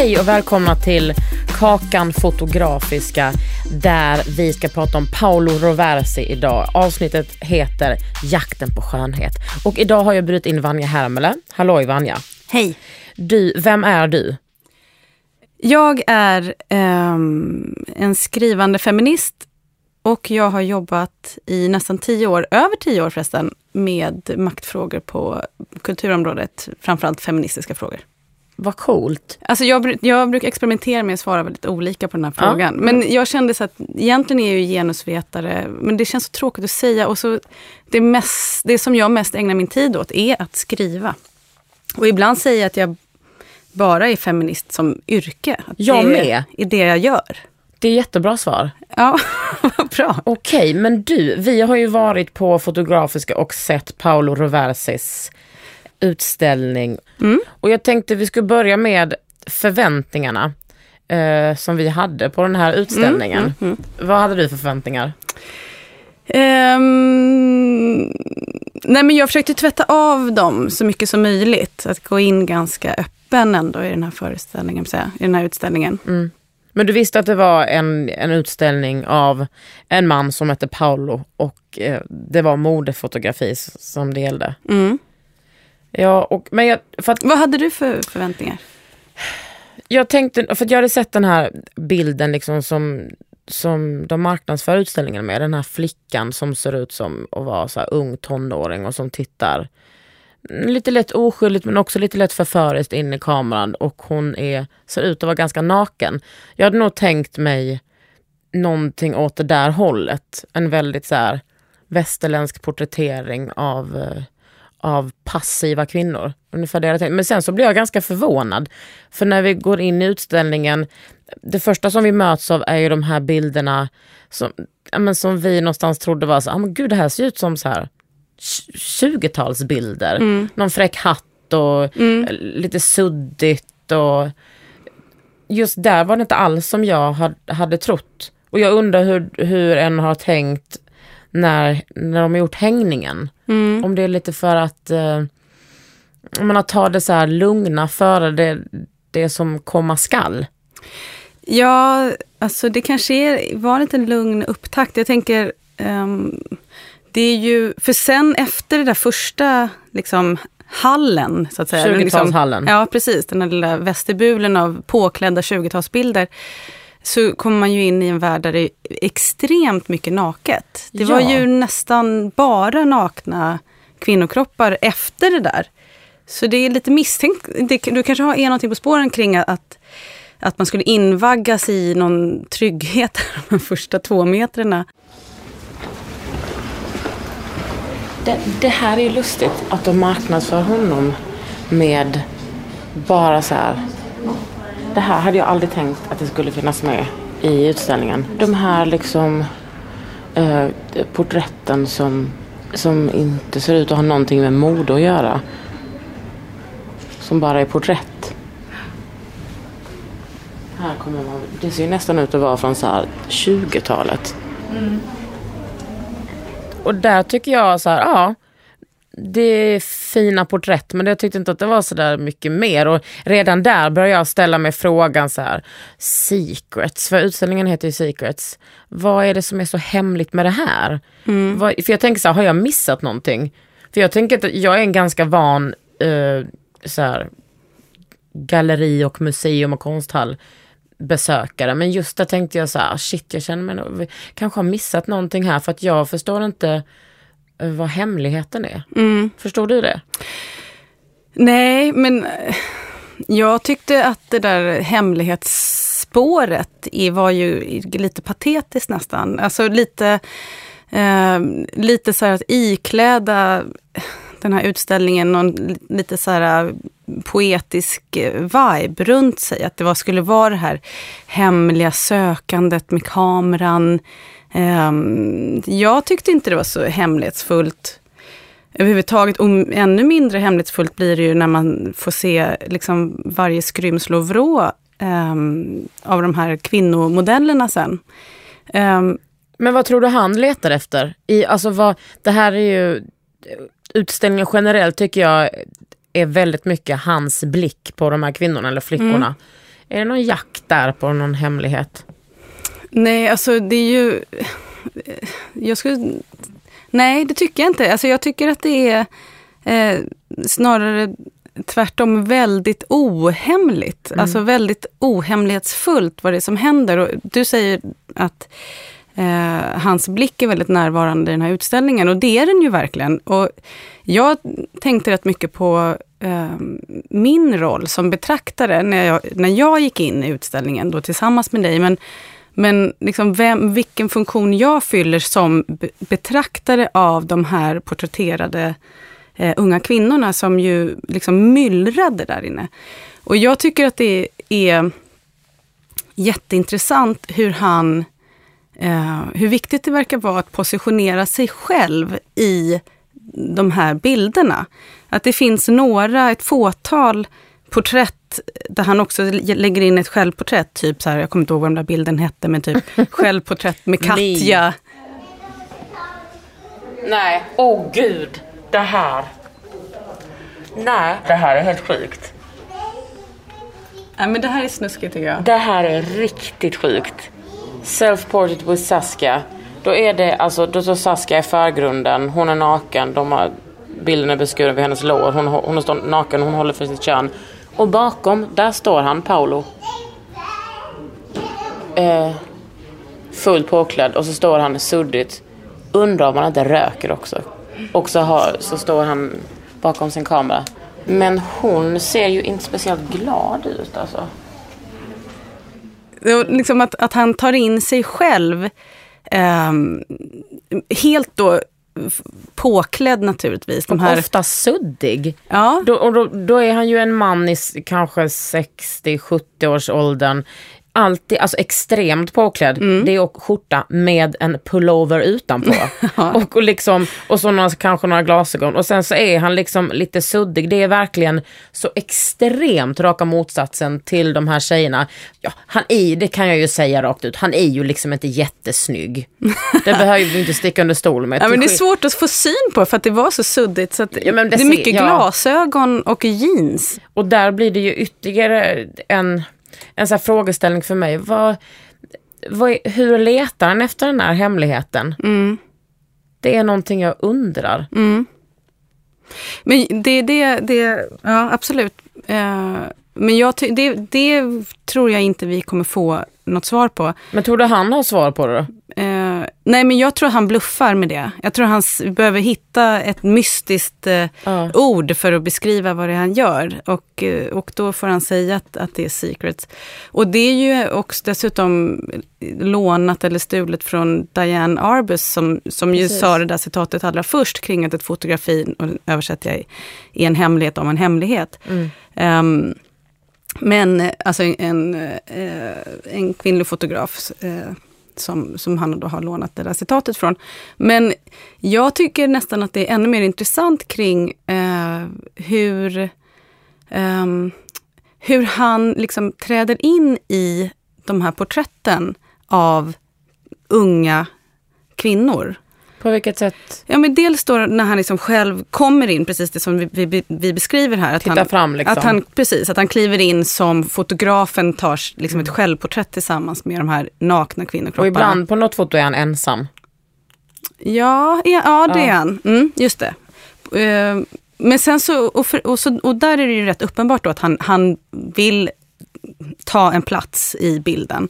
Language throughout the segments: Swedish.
Hej och välkomna till Kakan Fotografiska där vi ska prata om Paolo Roversi idag. Avsnittet heter Jakten på skönhet. Och idag har jag bjudit in Vanja Hermele. Halloj Vanja. Hej. Du, vem är du? Jag är um, en skrivande feminist och jag har jobbat i nästan tio år, över tio år förresten, med maktfrågor på kulturområdet, framförallt feministiska frågor. Vad coolt. Alltså jag, jag brukar experimentera med att svara väldigt olika på den här frågan. Ja. Men jag kände så att egentligen är jag ju genusvetare, men det känns så tråkigt att säga. Och så det, mest, det som jag mest ägnar min tid åt är att skriva. Och ibland säger jag att jag bara är feminist som yrke. Att jag det med. är det jag gör. Det är jättebra svar. Ja, vad bra. Okej, men du, vi har ju varit på Fotografiska och sett Paolo Roversis utställning. Mm. Och jag tänkte vi skulle börja med förväntningarna eh, som vi hade på den här utställningen. Mm, mm, mm. Vad hade du för förväntningar? Um, nej men jag försökte tvätta av dem så mycket som möjligt. Att gå in ganska öppen ändå i den här föreställningen, i den här utställningen. Mm. Men du visste att det var en, en utställning av en man som hette Paolo och eh, det var modefotografi som det gällde. Mm. Ja, och, men jag, för att, Vad hade du för förväntningar? Jag tänkte, för jag hade sett den här bilden liksom som, som de marknadsför utställningen med. Den här flickan som ser ut som att vara så ung tonåring och som tittar lite lätt oskyldigt men också lite lätt förföriskt in i kameran och hon är, ser ut att vara ganska naken. Jag hade nog tänkt mig någonting åt det där hållet. En väldigt så här västerländsk porträttering av eh, av passiva kvinnor. Ungefär det jag. Men sen så blir jag ganska förvånad. För när vi går in i utställningen, det första som vi möts av är ju de här bilderna som, men som vi någonstans trodde var så, ah, men gud det här ser ut som så här 20-talsbilder. Mm. Någon fräck hatt och mm. lite suddigt och just där var det inte alls som jag hade trott. Och jag undrar hur, hur en har tänkt när, när de har gjort hängningen. Mm. Om det är lite för att eh, man tar det så här lugna före det, det som komma skall. Ja, alltså det kanske är, var en liten lugn upptakt. Jag tänker, um, det är ju, för sen efter det där första liksom, hallen, så att säga. 20-talshallen. Liksom, ja, precis. Den där lilla vestibulen av påklädda 20-talsbilder så kommer man ju in i en värld där det är extremt mycket naket. Det ja. var ju nästan bara nakna kvinnokroppar efter det där. Så det är lite misstänkt. Du kanske har, är någonting på spåren kring att, att man skulle invaggas i någon trygghet de första två metrarna. Det, det, här är ju lustigt att de marknadsför honom med bara så här det här hade jag aldrig tänkt att det skulle finnas med i utställningen. De här liksom eh, porträtten som, som inte ser ut att ha någonting med mode att göra. Som bara är porträtt. Här kommer man, det ser nästan ut att vara från så här 20-talet. Mm. Och där tycker jag så här, ja det fina porträtt men jag tyckte inte att det var så där mycket mer. Och redan där började jag ställa mig frågan så här, secrets, för utställningen heter ju secrets. Vad är det som är så hemligt med det här? Mm. Vad, för jag tänker så här, har jag missat någonting? För jag tänker att jag är en ganska van uh, så här, galleri och museum och konsthall besökare. Men just där tänkte jag så här, shit jag känner mig nog, kanske har missat någonting här för att jag förstår inte vad hemligheten är. Mm. Förstår du det? Nej, men eh, jag tyckte att det där hemlighetsspåret var ju lite patetiskt nästan. Alltså lite, eh, lite så här att ikläda den här utställningen någon lite så här poetisk vibe runt sig. Att det var, skulle vara det här hemliga sökandet med kameran, jag tyckte inte det var så hemlighetsfullt överhuvudtaget. Och ännu mindre hemlighetsfullt blir det ju när man får se liksom varje skrymsle och vrå um, av de här kvinnomodellerna sen. Um, Men vad tror du han letar efter? I, alltså vad, det här är ju, utställningen generellt tycker jag är väldigt mycket hans blick på de här kvinnorna eller flickorna. Är det någon jakt där på någon hemlighet? Nej, alltså det är ju... Jag skulle... Nej, det tycker jag inte. Alltså jag tycker att det är eh, snarare tvärtom väldigt ohemligt. Mm. Alltså väldigt ohemlighetsfullt vad det är som händer. Och du säger att eh, hans blick är väldigt närvarande i den här utställningen och det är den ju verkligen. Och jag tänkte rätt mycket på eh, min roll som betraktare när jag, när jag gick in i utställningen då tillsammans med dig. Men, men liksom vem, vilken funktion jag fyller som betraktare av de här porträtterade eh, unga kvinnorna som ju liksom myllrade där inne. Och jag tycker att det är jätteintressant hur han eh, hur viktigt det verkar vara att positionera sig själv i de här bilderna. Att det finns några, ett fåtal porträtt där han också lägger in ett självporträtt. Typ så här, jag kommer inte ihåg vad den där bilden hette, men typ självporträtt med Katja. Nej, åh oh, gud, det här. Nej, det här är helt sjukt. Nej, men det här är snuskigt tycker jag. Det här är riktigt sjukt. Self-portrait with Saskia. Då är det alltså, då står Saskia i förgrunden, hon är naken, de har, bilden är beskuren vid hennes lår, hon, hon står naken, hon håller för sitt kön. Och bakom, där står han, Paolo. Eh, fullt påklädd och så står han suddigt. Undrar om han inte röker också. Och så, har, så står han bakom sin kamera. Men hon ser ju inte speciellt glad ut alltså. Liksom att, att han tar in sig själv eh, helt då påklädd naturligtvis. De här... Ofta suddig. Ja. Då, och då, då, är han ju en man i kanske 60-70 års åldern alltid, alltså extremt påklädd. Mm. Det är och skjorta med en pullover utanpå. och, och, liksom, och så några, kanske några glasögon. Och sen så är han liksom lite suddig. Det är verkligen så extremt raka motsatsen till de här tjejerna. Ja, han är, det kan jag ju säga rakt ut, han är ju liksom inte jättesnygg. Det behöver vi inte sticka under stol med. Ja, men det är svårt att få syn på för att det var så suddigt. Så ja, det, det, är mycket ja. glasögon och jeans. Och där blir det ju ytterligare en en sån frågeställning för mig. Vad, vad, hur letar han efter den här hemligheten? Mm. Det är någonting jag undrar. Mm. Men det, det, det, ja absolut. Uh, men jag, det, det tror jag inte vi kommer få något svar på. Men tror du han har svar på det då? Eh, nej men jag tror han bluffar med det. Jag tror han behöver hitta ett mystiskt eh, uh. ord för att beskriva vad det är han gör. Och, eh, och då får han säga att, att det är secrets. Och det är ju också dessutom lånat eller stulet från Diane Arbus som, som ju sa det där citatet allra först kring att ett fotografi, och översätter jag, är en hemlighet om en hemlighet. Mm. Um, men alltså en, eh, en kvinnlig fotograf eh, som, som han då har lånat det där citatet från. Men jag tycker nästan att det är ännu mer intressant kring eh, hur, eh, hur han liksom träder in i de här porträtten av unga kvinnor. På vilket sätt? Ja, men dels då när han liksom själv kommer in, precis det som vi, vi, vi beskriver här. Att Titta han, fram liksom. Att han, precis, att han kliver in som fotografen tar liksom mm. ett självporträtt tillsammans med de här nakna kvinnokropparna. Och ibland på något foto är han ensam. Ja, ja, ja det är han. Mm, just det. Uh, men sen så och, för, och, så, och där är det ju rätt uppenbart då att han, han vill ta en plats i bilden.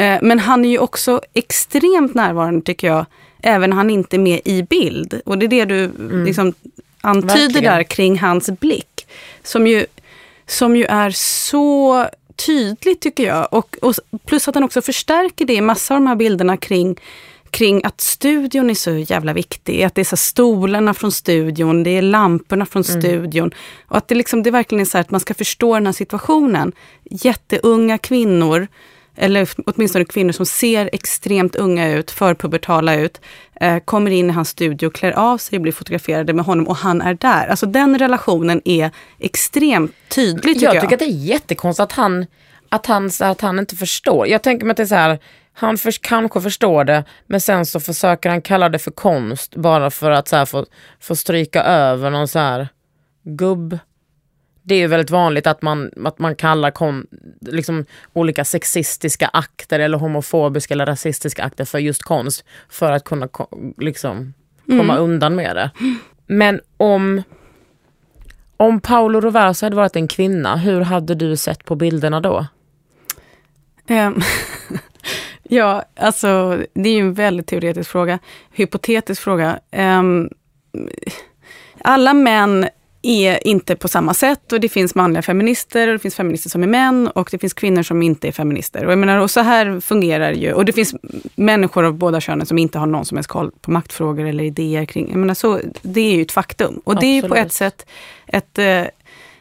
Uh, men han är ju också extremt närvarande tycker jag även när han inte är med i bild. Och det är det du mm. liksom antyder Verkligen. där kring hans blick. Som ju, som ju är så tydligt tycker jag. Och, och plus att han också förstärker det i massa av de här bilderna kring kring att studion är så jävla viktig. Att det är så stolarna från studion, det är lamporna från mm. studion. Och att det, liksom, det verkligen är så att man ska förstå den här situationen. Jätteunga kvinnor eller åtminstone kvinnor som ser extremt unga ut, förpubertala ut, eh, kommer in i hans studio, klär av sig och blir fotograferade med honom och han är där. Alltså den relationen är extremt tydlig tycker jag. Jag tycker att det är jättekonstigt att han, att han, att han inte förstår. Jag tänker mig att det är så här, han för, kanske förstår det, men sen så försöker han kalla det för konst bara för att så här, få, få stryka över någon så här gubb det är ju väldigt vanligt att man, att man kallar kon, liksom, olika sexistiska akter eller homofobiska eller rasistiska akter för just konst. För att kunna liksom, komma mm. undan med det. Men om, om Paolo Roverso hade varit en kvinna, hur hade du sett på bilderna då? Um, ja, alltså det är ju en väldigt teoretisk fråga. Hypotetisk fråga. Um, alla män är inte på samma sätt och det finns manliga feminister och det finns feminister som är män och det finns kvinnor som inte är feminister. Och, jag menar, och så här fungerar ju, och det finns människor av båda könen som inte har någon som helst koll på maktfrågor eller idéer kring, jag menar, så, det är ju ett faktum. Och det är ju på ett sätt ett eh,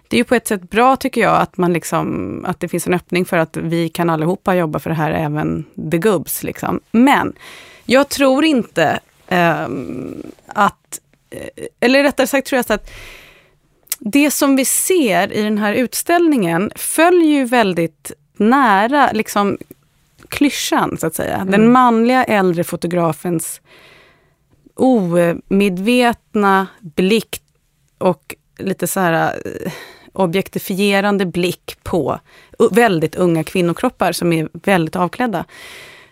det är ju på ett sätt bra tycker jag att, man liksom, att det finns en öppning för att vi kan allihopa jobba för det här, även the gubbs. Liksom. Men jag tror inte att, eh, eller rättare sagt tror jag att det som vi ser i den här utställningen följer ju väldigt nära liksom, klyschan, så att säga. Mm. Den manliga äldre fotografens omedvetna blick och lite så här eh, objektifierande blick på väldigt unga kvinnokroppar som är väldigt avklädda.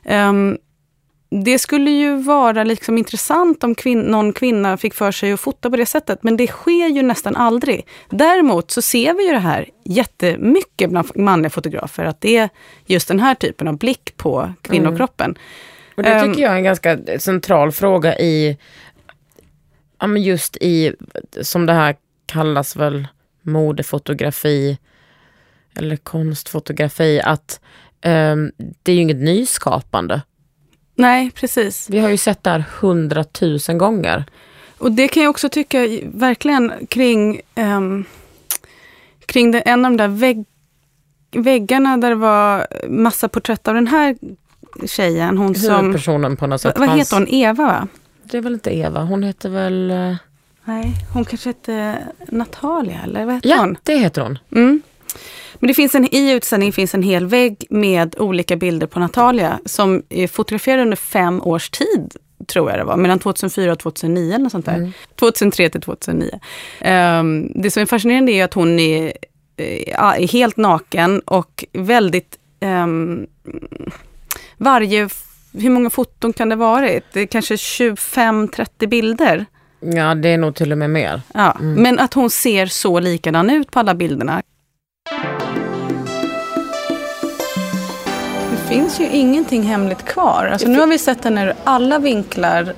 Um, det skulle ju vara liksom intressant om kvin någon kvinna fick för sig att fota på det sättet, men det sker ju nästan aldrig. Däremot så ser vi ju det här jättemycket bland manliga fotografer, att det är just den här typen av blick på kvinnokroppen. Mm. Och det tycker um, jag är en ganska central fråga i, ja men just i, som det här kallas väl, modefotografi eller konstfotografi, att um, det är ju inget nyskapande. Nej, precis. Vi har ju sett det här hundratusen gånger. Och det kan jag också tycka verkligen kring, um, kring det, en av de där vägg, väggarna där det var massa porträtt av den här tjejen. Hon som, personen på något sätt. Vad heter hon? Eva va? Det är väl inte Eva, hon heter väl... Uh... Nej, hon kanske hette Natalia eller vad heter ja, hon? Ja, det heter hon. Mm. Men det finns en, i utställningen finns en hel vägg med olika bilder på Natalia som är fotograferade under fem års tid tror jag det var, mellan 2004 och 2009 eller sånt där. Mm. 2003 till 2009. Um, ehm, det som är fascinerande är att hon är, uh, är helt naken och väldigt um, varje, hur många foton kan det varit? Det är kanske 25-30 bilder. Ja, det är nog till och med mer. Ja, mm. Men att hon ser så likadan ut på alla bilderna. Finns ju ingenting hemligt kvar. Alltså, nu har vi sett henne ur alla vinklar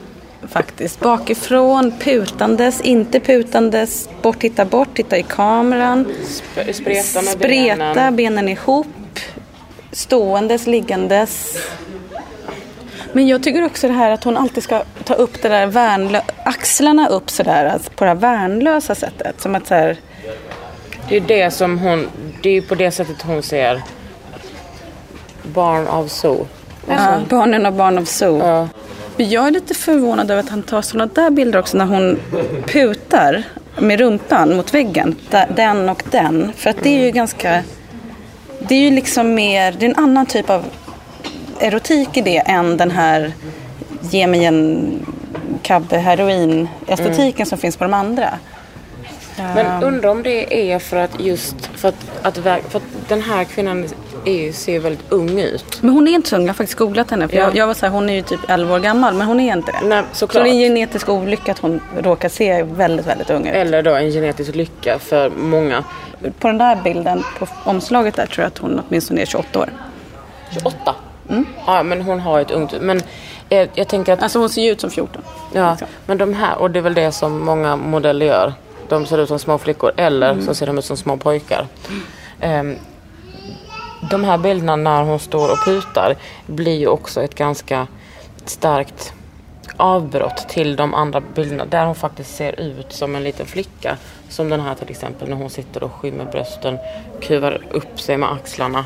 faktiskt. Bakifrån, putandes, inte putandes, bort, titta bort, titta i kameran. Sp spreta med Spreta, benen. benen ihop. Ståendes, liggandes. Men jag tycker också det här att hon alltid ska ta upp det där värnlö axlarna upp sådär, alltså på det här värnlösa sättet. Som att så här... Det är det som hon, det är på det sättet hon ser Barn of Zoo. Ja, barnen av Barn of Zoo. Ja. Jag är lite förvånad över att han tar sådana där bilder också när hon putar med rumpan mot väggen. Den och den. För att det är ju ganska... Det är ju liksom mer, det är en annan typ av erotik i det än den här ge mig en kabbe heroin estetiken mm. som finns på de andra. Men undrar om det är för att just för att, att, för att den här kvinnan är, ser väldigt ung ut. Men hon är inte så ung, jag har faktiskt googlat henne. För ja. jag, jag, var så här, hon är ju typ 11 år gammal men hon är inte det. Nej, såklart. Så det är en genetisk olycka att hon råkar se väldigt, väldigt ung ut. Eller då en genetisk lycka för många. På den där bilden på omslaget där tror jag att hon åtminstone är 28 år. 28? Mm. Ja men hon har ett ungt men jag, jag tänker att... Alltså hon ser ju ut som 14. Ja, liksom. men de här, och det är väl det som många modeller gör. De ser ut som små flickor eller mm. så ser de ut som små pojkar. Um, de här bilderna när hon står och putar blir ju också ett ganska starkt avbrott till de andra bilderna där hon faktiskt ser ut som en liten flicka. Som den här till exempel när hon sitter och skymmer brösten, kuvar upp sig med axlarna.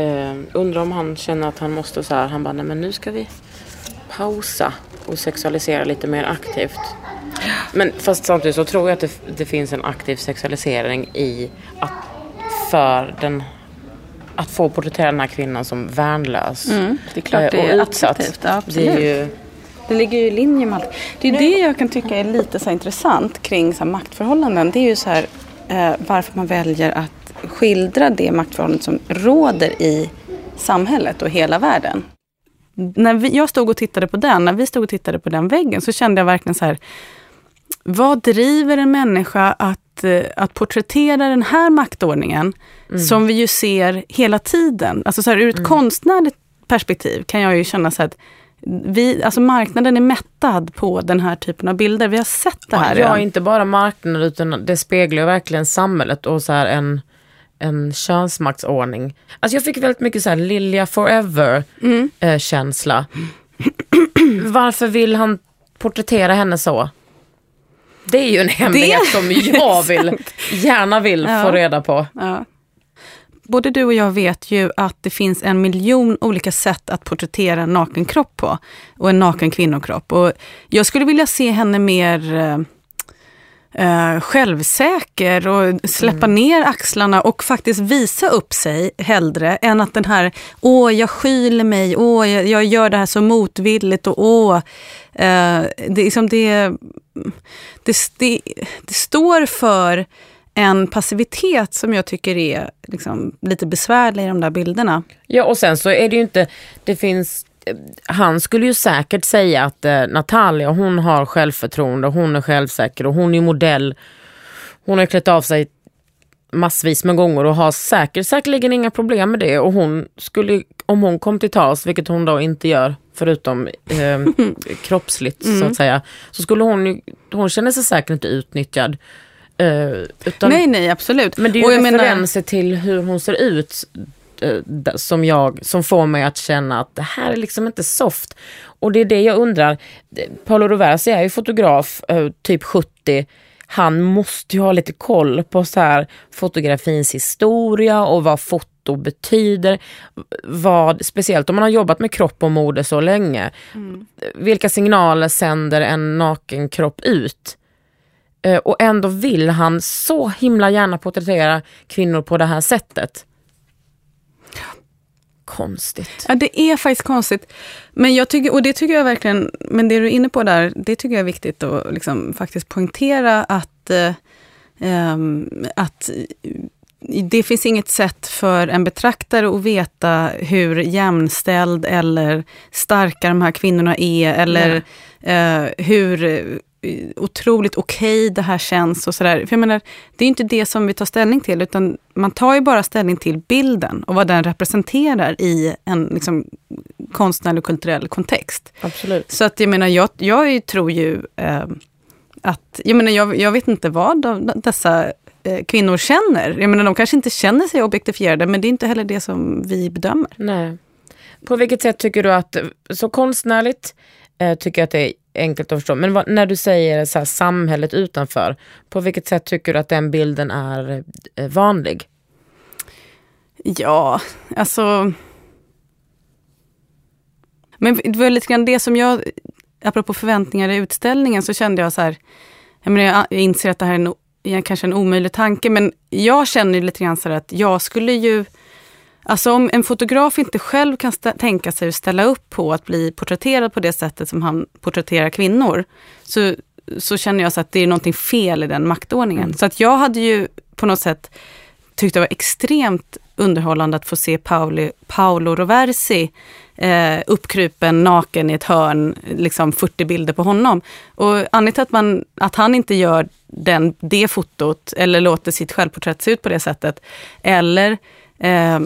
Uh, undrar om han känner att han måste så här, han bara, nej men nu ska vi pausa och sexualisera lite mer aktivt. Men fast samtidigt så tror jag att det, det finns en aktiv sexualisering i att för den att få porträttera den här kvinnan som värnlös mm, det är klart eh, det är och utsatt. Ja. Det, är ju... det ligger ju i linje med allt. Det är ju det jag kan tycka är lite så intressant kring så maktförhållanden. Det är ju så här, eh, varför man väljer att skildra det maktförhållandet som råder i samhället och hela världen. När vi, jag stod och tittade på den, när vi stod och tittade på den väggen så kände jag verkligen så här, vad driver en människa att, eh, att porträttera den här maktordningen mm. som vi ju ser hela tiden? Alltså så här, ur ett mm. konstnärligt perspektiv kan jag ju känna så att vi, alltså marknaden är mättad på den här typen av bilder. Vi har sett det här. Ja, inte bara marknaden utan det speglar verkligen samhället och så en, en könsmaktsordning. Alltså jag fick väldigt mycket så här Lilja forever mm. eh, känsla. Varför vill han porträttera henne så? Det är ju en hemlighet det... som jag vill, gärna vill ja. få reda på. Ja både du och jag vet ju att det finns en miljon olika sätt att porträttera en naken kropp på. Och en naken kvinnokropp. Och jag skulle vilja se henne mer uh, självsäker och släppa mm. ner axlarna och faktiskt visa upp sig hellre än att den här, åh jag skyler mig, åh jag, jag gör det här så motvilligt och åh. Uh, det, liksom det, det, det, det står för en passivitet som jag tycker är liksom, lite besvärlig i de där bilderna. Ja och sen så är det ju inte, det finns han skulle ju säkert säga att eh, Natalia hon har självförtroende, hon är självsäker och hon är modell. Hon har klätt av sig massvis med gånger och har säkert säkerligen inga problem med det. Och hon skulle, om hon kom till tals, vilket hon då inte gör, förutom eh, kroppsligt mm. så att säga, så skulle hon, hon känner sig säkert inte utnyttjad. Uh, utan, nej, nej, absolut. Men det är ju referenser menar... till hur hon ser ut uh, som, jag, som får mig att känna att det här är liksom inte soft. Och det är det jag undrar. Paolo Roversi är ju fotograf, uh, typ 70. Han måste ju ha lite koll på så här fotografins historia och vad foto betyder. Vad, speciellt om man har jobbat med kropp och mode så länge. Mm. Vilka signaler sänder en naken kropp ut? Eh, och ändå vill han så himla gärna porträttera kvinnor på det här sättet. Konstigt. Ja, det är faktiskt konstigt. Men jag tycker, och det tycker jag verkligen, men det du är inne på där, det tycker jag är viktigt att liksom faktiskt poängtera att, eh, ehm, att det finns inget sätt för en betraktare att veta hur jämställd eller starka de här kvinnorna är, eller eh, hur otroligt okej okay det här känns och sådär. För jag menar, det är inte det som vi tar ställning till, utan man tar ju bara ställning till bilden och vad den representerar i en liksom, konstnärlig och kulturell kontext. Absolut. Så att jag menar, jag, jag tror ju eh, att, jag menar, jag, jag vet inte vad de, dessa eh, kvinnor känner. Jag menar, de kanske inte känner sig objektifierade, men det är inte heller det som vi bedömer. Nej. På vilket sätt tycker du att, så konstnärligt, eh, tycker att det är enkelt att förstå. Men vad, när du säger så här, samhället utanför, på vilket sätt tycker du att den bilden är eh, vanlig? Ja, alltså... Men det var lite grann det som jag, apropå förväntningar i utställningen, så kände jag så här, jag, menar, jag inser att det här är en, kanske en omöjlig tanke, men jag känner lite grann så här att jag skulle ju Alltså om en fotograf inte själv kan tänka sig att ställa upp på att bli porträtterad på det sättet som han porträtterar kvinnor, så, så känner jag så att det är någonting fel i den maktordningen. Mm. Så att jag hade ju på något sätt tyckt det var extremt underhållande att få se Pauli, Paolo Roversi eh, uppkrupen naken i ett hörn, liksom 40 bilder på honom. Och anledningen till att, man, att han inte gör den, det fotot eller låter sitt självporträtt se ut på det sättet, eller eh,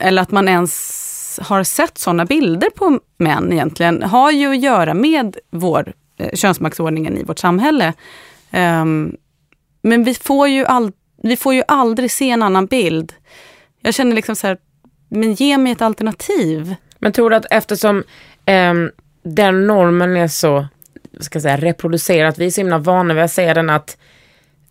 eller att man ens har sett sådana bilder på män egentligen, har ju att göra med vår eh, könsmaktsordningen i vårt samhälle. Um, men vi får, ju all, vi får ju aldrig se en annan bild. Jag känner liksom så här, men ge mig ett alternativ. Men tror du att eftersom eh, den normen är så, ska jag säga, reproducerad, vi är så himla vana vid att säga den att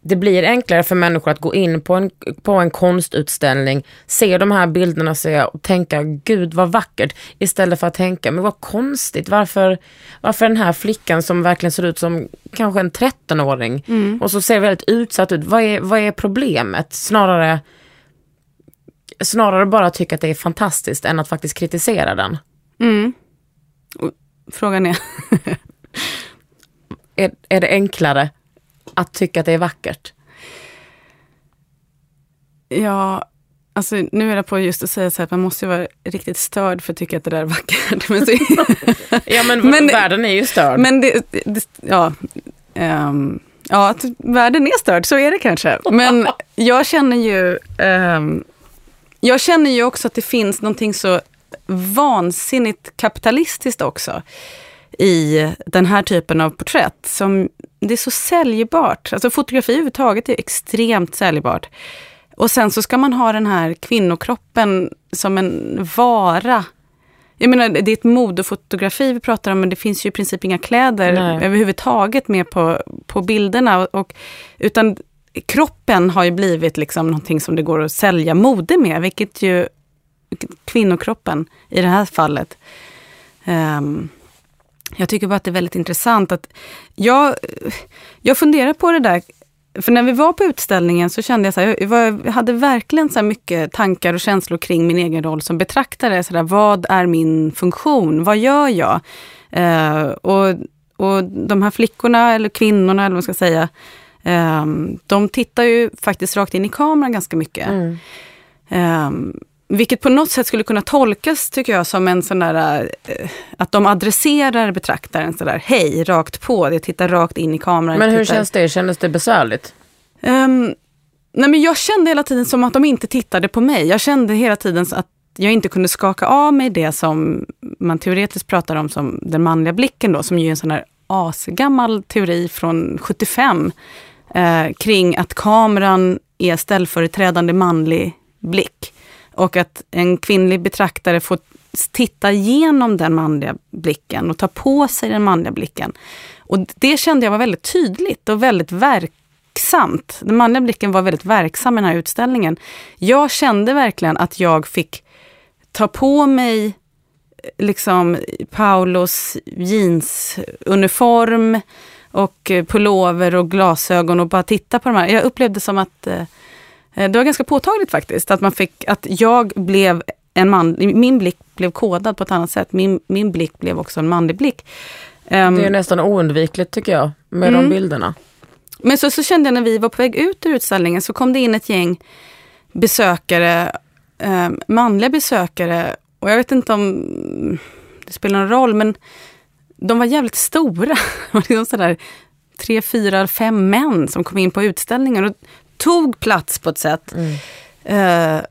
det blir enklare för människor att gå in på en, på en konstutställning, se de här bilderna se och tänka gud vad vackert istället för att tänka men vad konstigt varför, varför den här flickan som verkligen ser ut som kanske en 13-åring mm. och så ser väldigt utsatt ut. Vad är, vad är problemet? Snarare, snarare bara tycka att det är fantastiskt än att faktiskt kritisera den. Mm. Frågan är? är, är det enklare att tycka att det är vackert? Ja, alltså nu är jag på just att säga så här att man måste vara riktigt störd för att tycka att det där är vackert. Men så, ja men, men världen är ju störd. Men det, det ja, um, ja, att världen är störd, så är det kanske. Men jag känner ju um, jag känner ju också att det finns någonting så vansinnigt kapitalistiskt också i den här typen av porträtt. Som, det är så säljbart. Alltså fotografi överhuvudtaget är extremt säljbart. Och sen så ska man ha den här kvinnokroppen som en vara. Jag menar, det är ett modefotografi vi pratar om, men det finns ju i princip inga kläder Nej. överhuvudtaget med på, på bilderna. Och, utan kroppen har ju blivit liksom någonting som det går att sälja mode med, vilket ju kvinnokroppen i det här fallet. Um, jag tycker bara att det är väldigt intressant att jag, jag funderar på det där, för när vi var på utställningen så kände jag så här, jag, jag hade verkligen så mycket tankar och känslor kring min egen roll som betraktare. Så där, vad är min funktion? Vad gör jag? Uh, och, och de här flickorna, eller kvinnorna, eller vad man ska säga, Um, de tittar ju faktiskt rakt in i kameran ganska mycket. Mm. Um, vilket på något sätt skulle kunna tolkas, tycker jag, som en sån där... Uh, att de adresserar betraktaren sådär, hej, rakt på, jag tittar rakt in i kameran. Men hur tittar. känns det? Kändes det besvärligt? Um, nej men jag kände hela tiden som att de inte tittade på mig. Jag kände hela tiden att jag inte kunde skaka av mig det som man teoretiskt pratar om som den manliga blicken då, som ju är en sån här asgammal teori från 75 eh, kring att kameran är ställföreträdande manlig blick. Och att en kvinnlig betraktare får titta igenom den manliga blicken och ta på sig den manliga blicken. Och det kände jag var väldigt tydligt och väldigt verksamt. Den manliga blicken var väldigt verksam i den här utställningen. Jag kände verkligen att jag fick ta på mig eh, liksom Paulos jeansuniform, och eh, pullover och glasögon och bara titta på de här. Jag upplevde som att eh, det var ganska påtagligt faktiskt, att man fick, att jag blev en man, min blick blev kodad på ett annat sätt. Min, min blick blev också en manlig blick. Um, det är nästan oundvikligt tycker jag, med mm. de bilderna. Men så, så kände jag när vi var på väg ut ur utställningen så kom det in ett gäng besökare, eh, manliga besökare. Och jag vet inte om det spelar någon roll, men de var jävligt stora. liksom sådär, tre, fyra, fem män som kom in på utställningen och tog plats på ett sätt. Mm. Uh,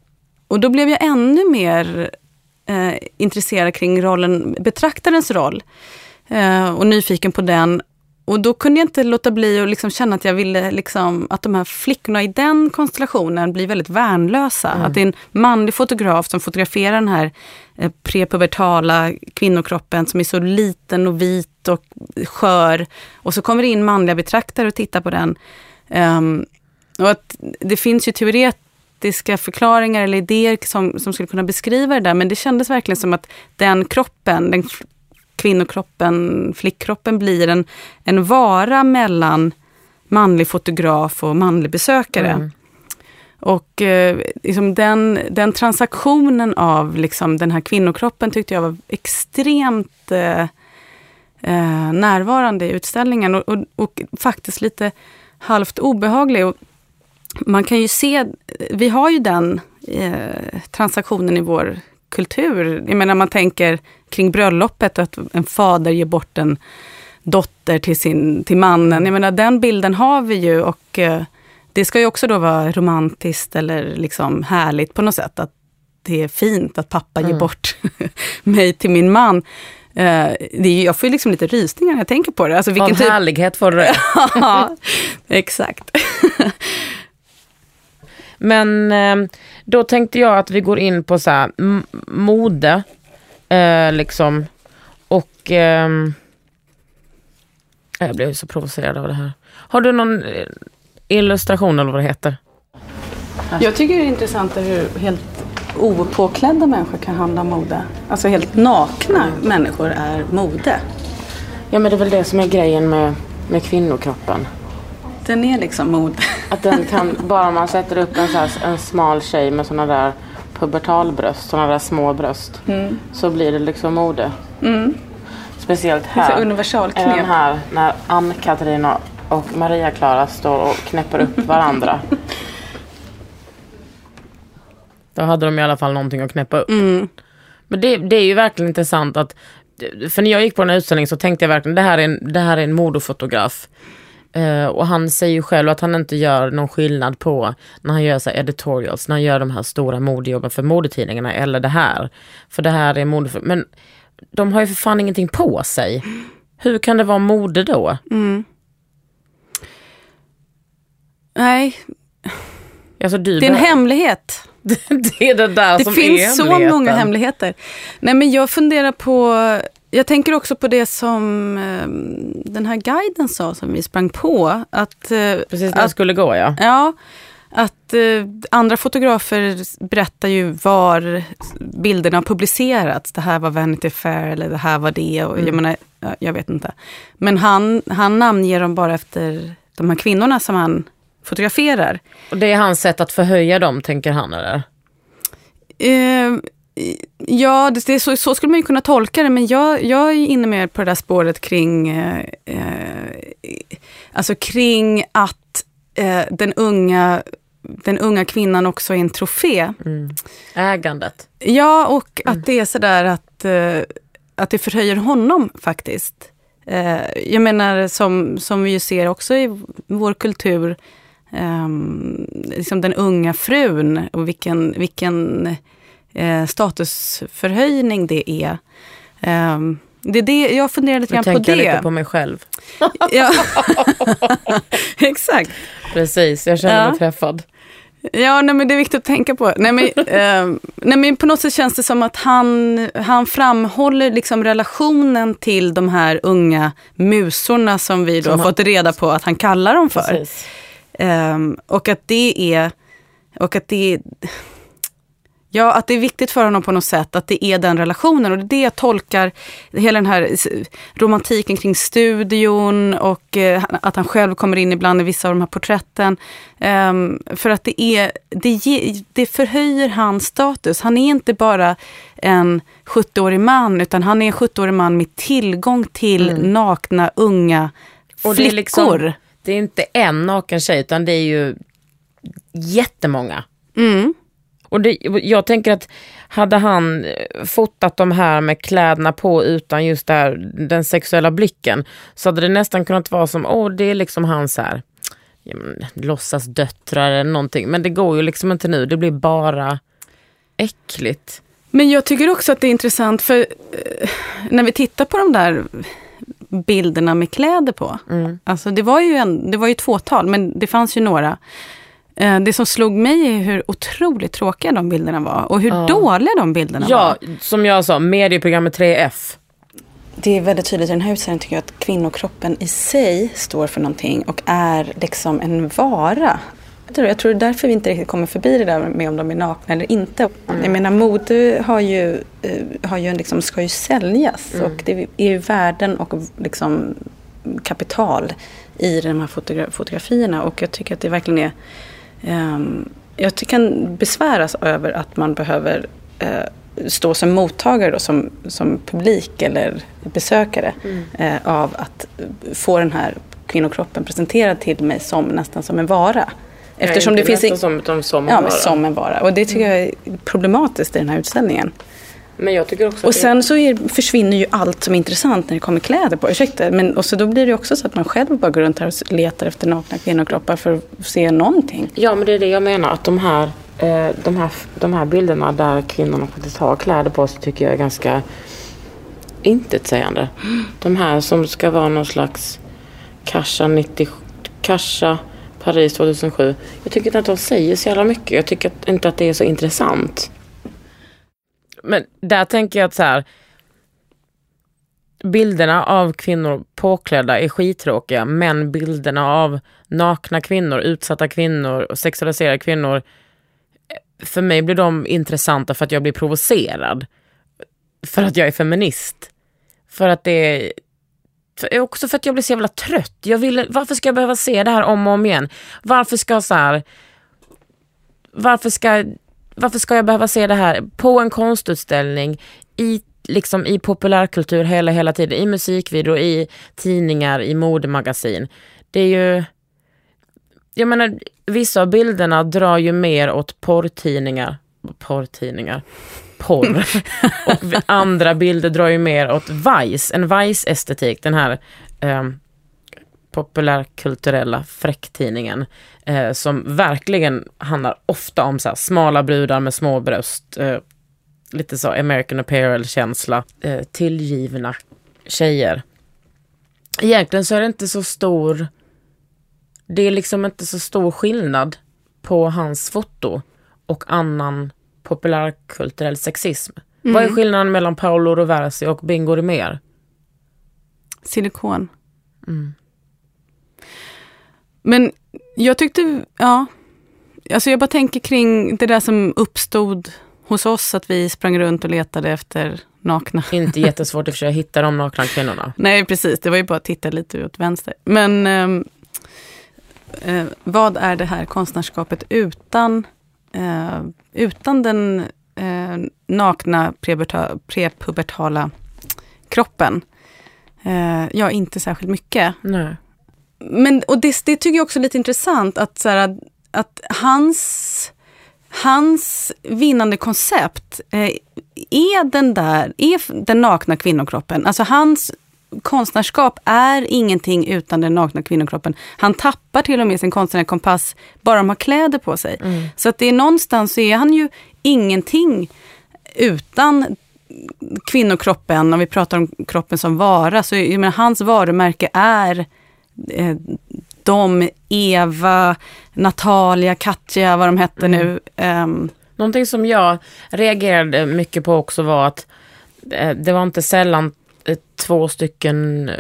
och då blev jag ännu mer uh, intresserad kring rollen, betraktarens roll. Uh, och nyfiken på den. Och då kunde jag inte låta bli att liksom känna att jag ville liksom, att de här flickorna i den konstellationen blir väldigt värnlösa. Mm. Att det är en manlig fotograf som fotograferar den här eh, prepubertala kvinnokroppen som är så liten och vit och skör. Och så kommer det in manliga betraktare och tittar på den. Um, och att det finns ju teoretiska förklaringar eller idéer som, som skulle kunna beskriva det där, men det kändes verkligen som att den kroppen, den kvinnokroppen, flickkroppen blir en, en vara mellan manlig fotograf och manlig besökare. Mm. Och eh, liksom den, den transaktionen av liksom den här kvinnokroppen tyckte jag var extremt eh, eh, närvarande i utställningen och, och, och, faktiskt lite halvt obehaglig. Och man kan ju se, vi har ju den eh, transaktionen i vår kultur. Jag menar man tänker kring bröllopet, att en fader ger bort en dotter till, sin, till mannen. Jag menar den bilden har vi ju och eh, det ska ju också då vara romantiskt eller liksom härligt på något sätt. Att det är fint att pappa mm. ger bort mig till min man. Uh, det är, jag får ju liksom lite rysningar när jag tänker på det. Alltså vilken Av typ... härlighet får du Ja, exakt. Men eh, då tänkte jag att vi går in på så här, mode. Eh, liksom. Och eh, jag blev så provocerad av det här. Har du någon eh, illustration eller vad det heter? Jag tycker det är intressant hur helt opåklädda människor kan handla mode. Alltså helt nakna människor är mode. Ja men det är väl det som är grejen med, med kvinnokroppen. Den är liksom mode. Att den kan, bara man sätter upp en, så här, en smal tjej med sådana där pubertalbröst, sådana där små bröst. Mm. Så blir det liksom mode. Mm. Speciellt här. Universalknep. Även här när Ann-Katrin och Maria-Klara står och knäpper upp varandra. Då hade de i alla fall någonting att knäppa upp. Mm. Men det, det är ju verkligen intressant att, för när jag gick på den här utställningen så tänkte jag verkligen det här är en, det här är en modefotograf. Eh, och han säger ju själv att han inte gör någon skillnad på när han gör så editorials, när han gör de här stora modejobben för modetidningarna eller det här. För det här är mode, men de har ju för fan ingenting på sig. Hur kan det vara mode då? Mm. Nej, Alltså, det är en hemlighet. det är det där Det som finns är så många hemligheter. Nej men jag funderar på, jag tänker också på det som eh, den här guiden sa som vi sprang på. Att, eh, Precis när att, skulle gå ja. ja, att eh, andra fotografer berättar ju var bilderna har publicerats. Det här var Vanity Fair eller det här var det. Och jag, menar, ja, jag vet inte. Men han, han namnger dem bara efter de här kvinnorna som han fotograferar. Och det är hans sätt att förhöja dem tänker han eller? Eh, ja, det, det så, så skulle man ju kunna tolka det, men jag, jag är inne mer på det där spåret kring, eh, eh, alltså kring att eh, den, unga, den unga kvinnan också är en trofé. Mm. Ägandet. Ja, och att det är sådär att, eh, att det förhöjer honom faktiskt. Eh, jag menar som, som vi ju ser också i vår kultur, ehm, liksom den unga frun och vilken, vilken eh, statusförhöjning det är. Ehm, det är det, jag funderar lite Nu grann på tänker jag det. lite på mig själv. Ja. Exakt. Precis, jag känner Ja. mig träffad. Ja, nej, men det är viktigt att tänka på. Nej, men, eh, nej, men på något sätt känns det som att han, han framhåller liksom relationen till de här unga musorna som vi då Som har fått reda på att han kallar dem för. Ehm, och att det är, och att det är, ja att det är viktigt för honom på något sätt att det är den relationen och det är det jag tolkar hela den här romantiken kring studion och eh, att han själv kommer in ibland i vissa av de här porträtten. Ehm, för att det är, det, ge, det förhöjer hans status. Han är inte bara en 70-årig man utan han är en 70-årig man med tillgång till nakna unga Och det är flickor. liksom- Det är inte en naken tjej utan det är ju jättemånga. Mm. Och det, jag tänker att hade han fotat de här med kläderna på utan just det här, den sexuella blicken så hade det nästan kunnat vara som, åh det är liksom hans här, ja, låtsas döttrar eller någonting. Men det går ju liksom inte nu, det blir bara äckligt. Men jag tycker också att det är intressant för eh, när vi tittar på de där bilderna med kläder på. Mm. Alltså det var ju, en, det var ju ett fåtal, men det fanns ju några. Eh, Det som slog mig är hur otroligt tråkiga de bilderna var och hur Ja. dåliga de bilderna Ja, var. som jag sa, medieprogrammet 3F. Det är väldigt tydligt i den här utställningen tycker jag att kvinnokroppen i sig står för någonting och är liksom en vara. Jag tror, det är därför vi inte riktigt kommer förbi det där med om de är nakna eller inte. Jag menar mode har ju, eh, har ju en liksom, ska ju säljas och det är ju värden och liksom kapital i de här fotogra- fotografierna och jag tycker att det verkligen är jag ty- kan besväras över att man behöver eh, stå som mottagare, då, som, som publik eller besökare eh, av att få den här kvinnokroppen presenterad till mig som nästan som en vara. Eftersom det finns i- som, som, Ja, bara. men som en vara. Och det tycker jag är problematiskt i den här utställningen. Men jag tycker också Och att det- sen så är, försvinner ju allt som är intressant när det kommer kläder på. Ursäkta, men och så då blir det också så att man själv bara går runt här och letar efter nakna kvinnokroppar för att se någonting. Ja men det är det jag menar att de här, eh, de här, de här bilderna där kvinnorna faktiskt har kläder på sig tycker jag är ganska intetsägande. De här som ska vara någon slags Kasha 90, Kasha Paris 2007. Jag tycker inte att de säger så jävla mycket. Jag tycker inte att det är så intressant. Men där tänker jag att så här. Bilderna av kvinnor påklädda är skittråkiga men bilderna av nakna kvinnor, utsatta kvinnor och sexualiserade kvinnor eh, för mig blir de intressanta för att jag blir provocerad. För att jag är feminist. För att det är för, eh, också för att jag blir så jävla trött. Jag vill, varför ska jag behöva se det här om och om igen? Varför ska så här, varför ska, varför ska jag behöva se det här på en konstutställning i, liksom i populärkultur hela, hela tiden, i musikvideo, i tidningar, i modemagasin. Det är ju, jag menar, vissa av bilderna drar ju mer åt porrtidningar porrtidningar. Porr. och andra bilder drar ju mer åt Vice, en Vice-estetik. Den här eh, populärkulturella fräcktidningen. Eh, som verkligen handlar ofta om så här, smala brudar med små bröst. Eh, lite så American apparel-känsla. Eh, tillgivna tjejer. Egentligen så är det inte så stor det är liksom inte så stor skillnad på hans foto och annan populärkulturell sexism. Mm. Vad är skillnaden mellan Paolo Roversi och Bingo Rimér? Silikon. Mm. Men jag tyckte, ja, alltså jag bara tänker kring det där som uppstod hos oss, att vi sprang runt och letade efter nakna. Inte jättesvårt i och för sig att hitta de nakna kvinnorna. Nej, precis. Det var ju bara att titta lite åt vänster. Men eh, eh, vad är det här konstnärskapet utan, eh, utan den eh, nakna prepubertala kroppen? Eh, ja, inte särskilt mycket. Nej. Men, och det, det tycker jag också är lite intressant att, så här, att hans, hans vinnande koncept eh, är den där, är den nakna kvinnokroppen. Alltså hans konstnärskap är ingenting utan den nakna kvinnokroppen. Han tappar till och med sin konstnärliga kompass bara de har kläder på sig. Mm. Så att det är någonstans så är han ju ingenting utan kvinnokroppen. Om vi pratar om kroppen som vara, så jag menar, hans varumärke är eh, de, Eva, Natalia, Katja, vad de hette mm. nu. Um. Någonting som jag reagerade mycket på också var att eh, det var inte sällan Eh, två stycken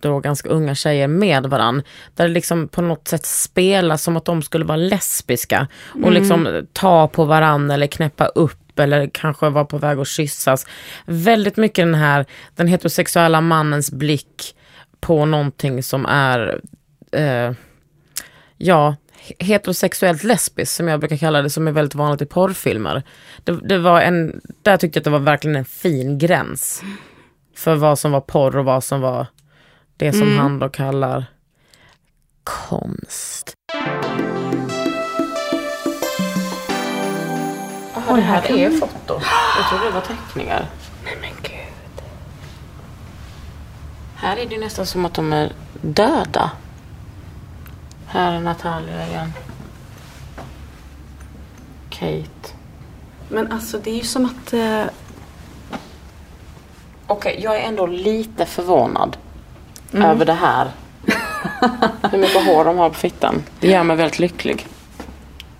då ganska unga tjejer med varann. Där det liksom på något sätt spelas som att de skulle vara lesbiska. Och mm. liksom ta på varann eller knäppa upp eller kanske vara på väg att kyssas. Väldigt mycket den här, den heterosexuella mannens blick på någonting som är, eh, ja, heterosexuellt lesbiskt som jag brukar kalla det, som är väldigt vanligt i porrfilmer. Det, det var en, där tyckte jag att det var verkligen en fin gräns för vad som var porr och vad som var det som mm. han då kallar konst. Jaha, det här är foto. Jag trodde det var teckningar. Nej men gud. Här är det nästan som att de är döda. Här är Natalia igen. Kate. Men alltså det är ju som att eh, Okej, okay, jag är ändå lite förvånad mm. över det här. Hur mycket hår de har på fittan. Det gör mig väldigt lycklig.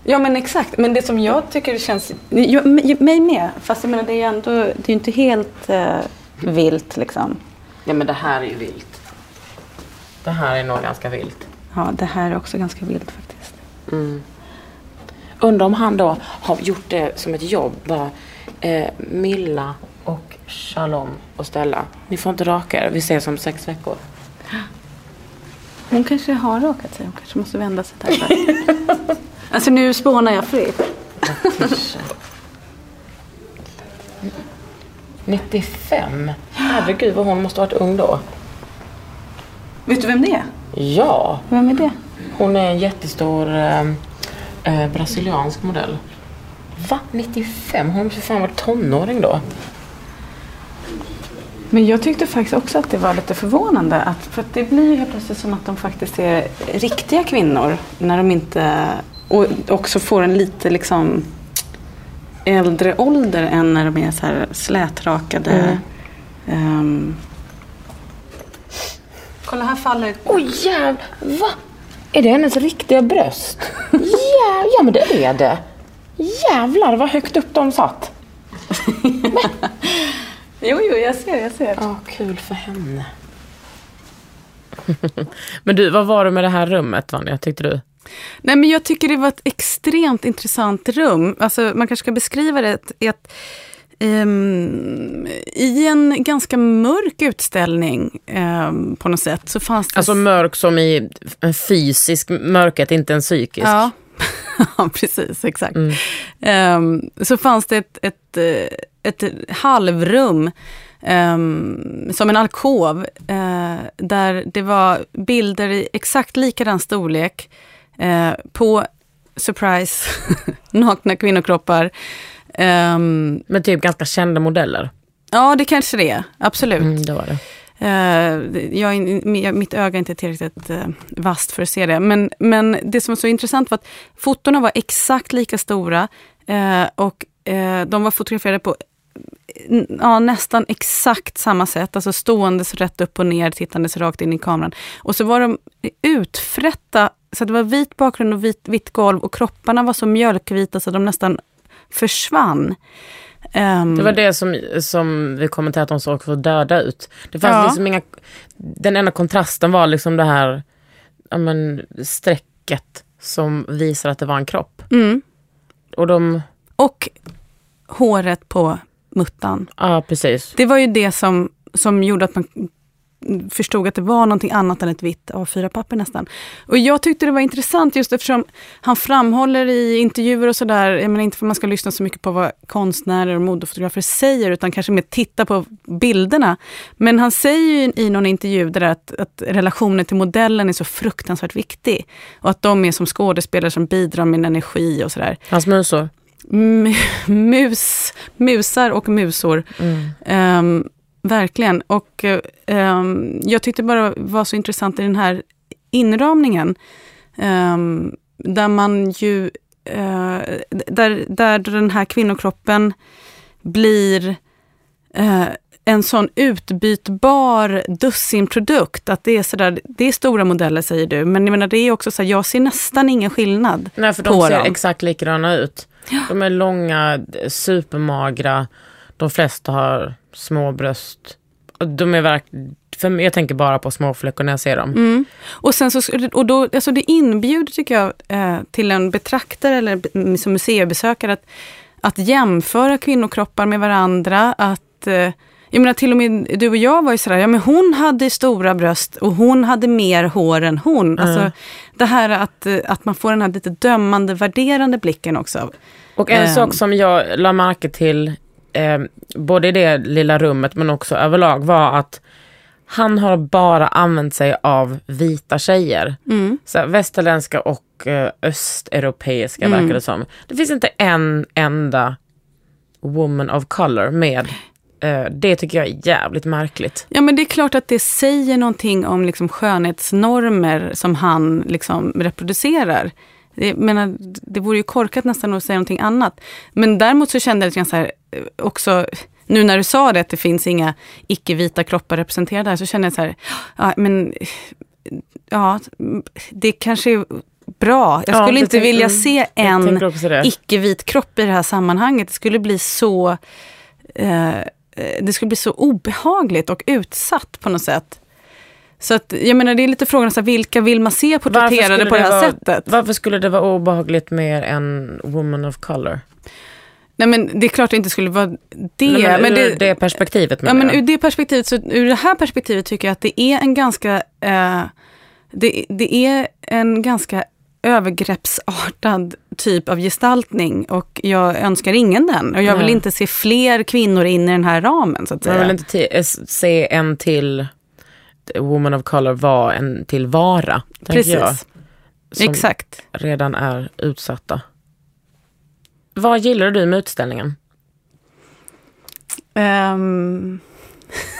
Ja men exakt, men det som jag tycker känns, jag, mig med, fast jag menar det är ju ändå, det är inte helt eh, vilt liksom. Ja men det här är ju vilt. Det här är nog ganska vilt. Ja, det här är också ganska vilt faktiskt. Mm. Undrar om han då har gjort det som ett jobb, bara eh, Milla och Shalom och Stella. Ni får inte raka er. Vi ses om sex veckor. Hon kanske har rakat sig. Hon kanske måste vända sig där. alltså nu spånar jag fritt. 95? Herregud vad hon måste ha varit ung då. Vet du vem det är? Ja. Vem är det? Hon är en jättestor eh, eh, brasiliansk modell. Va? 95? Hon måste fan varit tonåring då. Men jag tyckte faktiskt också att det var lite förvånande. Att, för att det blir ju helt plötsligt som att de faktiskt är riktiga kvinnor. När de inte... Och också får en lite liksom äldre ålder än när de är så här slätrakade. Mm. Um... Kolla här faller... Oj oh, jävlar! Va? Är det hennes riktiga bröst? ja, ja men det är det. Jävlar vad högt upp de satt. Jo, jo, jag ser, jag ser. Ja, kul för henne. men du, vad var det med det här rummet, Vanja, tyckte du? Nej, men jag tycker det var ett extremt intressant rum. Alltså, man kanske ska beskriva det i att Um, I en ganska mörk utställning um, på något sätt så fanns det... Alltså mörk som i en fysisk mörkret, inte en psykisk? Ja, ja precis, exakt. Mm. Um, så fanns det ett, ett, eh, ett halvrum um, som en alkov uh, där det var bilder i exakt likadan storlek uh, på, surprise, nakna kvinnokroppar Ehm, Men typ ganska kända modeller. ja, det kanske det är. Absolut. Mm, det var det. Eh, jag, mitt öga är inte tillräckligt uh, vasst för att se det. Men, men det som var så intressant var att fotona var exakt lika stora eh, och eh, de var fotograferade på ja, nästan exakt samma sätt. Alltså ståendes rätt upp och ner, tittandes rakt in i kameran. Och så var de utfrätta, så det var vit bakgrund och vit, vitt golv och kropparna var så mjölkvita så de nästan försvann. Ehm, Det var det som, som vi kommenterade att de såg så döda ut. Det fanns Ja. liksom inga, den enda kontrasten var liksom det här ja, men, strecket som visar att det var en kropp. mm. Och de, Och håret på muttan. ja precis. Det var ju det som, som gjorde att man förstod att det var någonting annat än ett vitt A4-papper nästan. Och jag tyckte det var intressant just eftersom han framhåller i intervjuer och sådär, jag menar inte för att man ska lyssna så mycket på vad konstnärer och modefotografer säger, utan kanske mer titta på bilderna. Men han säger i någon intervju där att, att relationen till modellen är så fruktansvärt viktig. Och att de är som skådespelare som bidrar med en energi och sådär. Hans musor. M- mus, musar och musor. Mm. Ehm, verkligen. Och ehm, jag tyckte bara var så intressant i den här inramningen. ehm, där man ju, eh, där, där den här kvinnokroppen blir eh, en sån utbytbar dussinprodukt. Att det är sådär, det är stora modeller säger du, men jag menar det är också så här, jag ser nästan ingen skillnad. Nej för de ser dem. exakt likadana ut. De är långa, supermagra. De flesta har små bröst. De är verkligen, för jag tänker bara på småfläckar när jag ser dem. Mm. Och sen så, och då, alltså det inbjuder tycker jag eh, till en betraktare eller som museibesökare att, att jämföra kvinnokroppar med varandra. Att, eh, jag menar till och med du och jag var ju sådär, ja men hon hade stora bröst och hon hade mer hår än hon. Alltså, det här att, eh, att man får den här lite dömande, värderande blicken också. Och en Ehm. sak som jag la märke till, eh, både i det lilla rummet men också överlag, var att han har bara använt sig av vita tjejer. Mm. Så västerländska och eh, östeuropeiska Mm. verkar det som. Det finns inte en enda woman of color med. Eh, det tycker jag är jävligt märkligt. Ja men det är klart att det säger någonting om liksom skönhetsnormer som han liksom reproducerar. Det, menar, det vore ju korkat nästan att säga någonting annat. Men däremot så kände jag lite grann så här, eh, också, nu när du sa det att det finns inga icke-vita kroppar representerade här, så kände jag så här, ja men, ja, det kanske är bra. Jag Ja, skulle det inte tänk- vilja mm, se en icke-vit kropp i det här sammanhanget. Det skulle bli så eh, eh, det skulle bli så obehagligt och utsatt på något sätt. Så att, jag menar, det är lite frågan, så här, vilka vill man se porträtterade på det här vara, sättet? Varför skulle det vara obehagligt med en woman of color? Nej men det är klart det inte skulle vara det. Nej, men men ur det, det perspektivet ja, menar men jag. ur det perspektivet, så, ur det här perspektivet tycker jag att det är en ganska, eh, det, det är en ganska övergreppsartad typ av gestaltning och jag önskar ingen den. Och jag vill Nej. inte se fler kvinnor in i den här ramen så att Man säga. vill inte eh, se en till woman of color vara en till vara. tänker Precis, Jag, som exakt. redan är utsatta. Vad gillar du med utställningen? Ehm,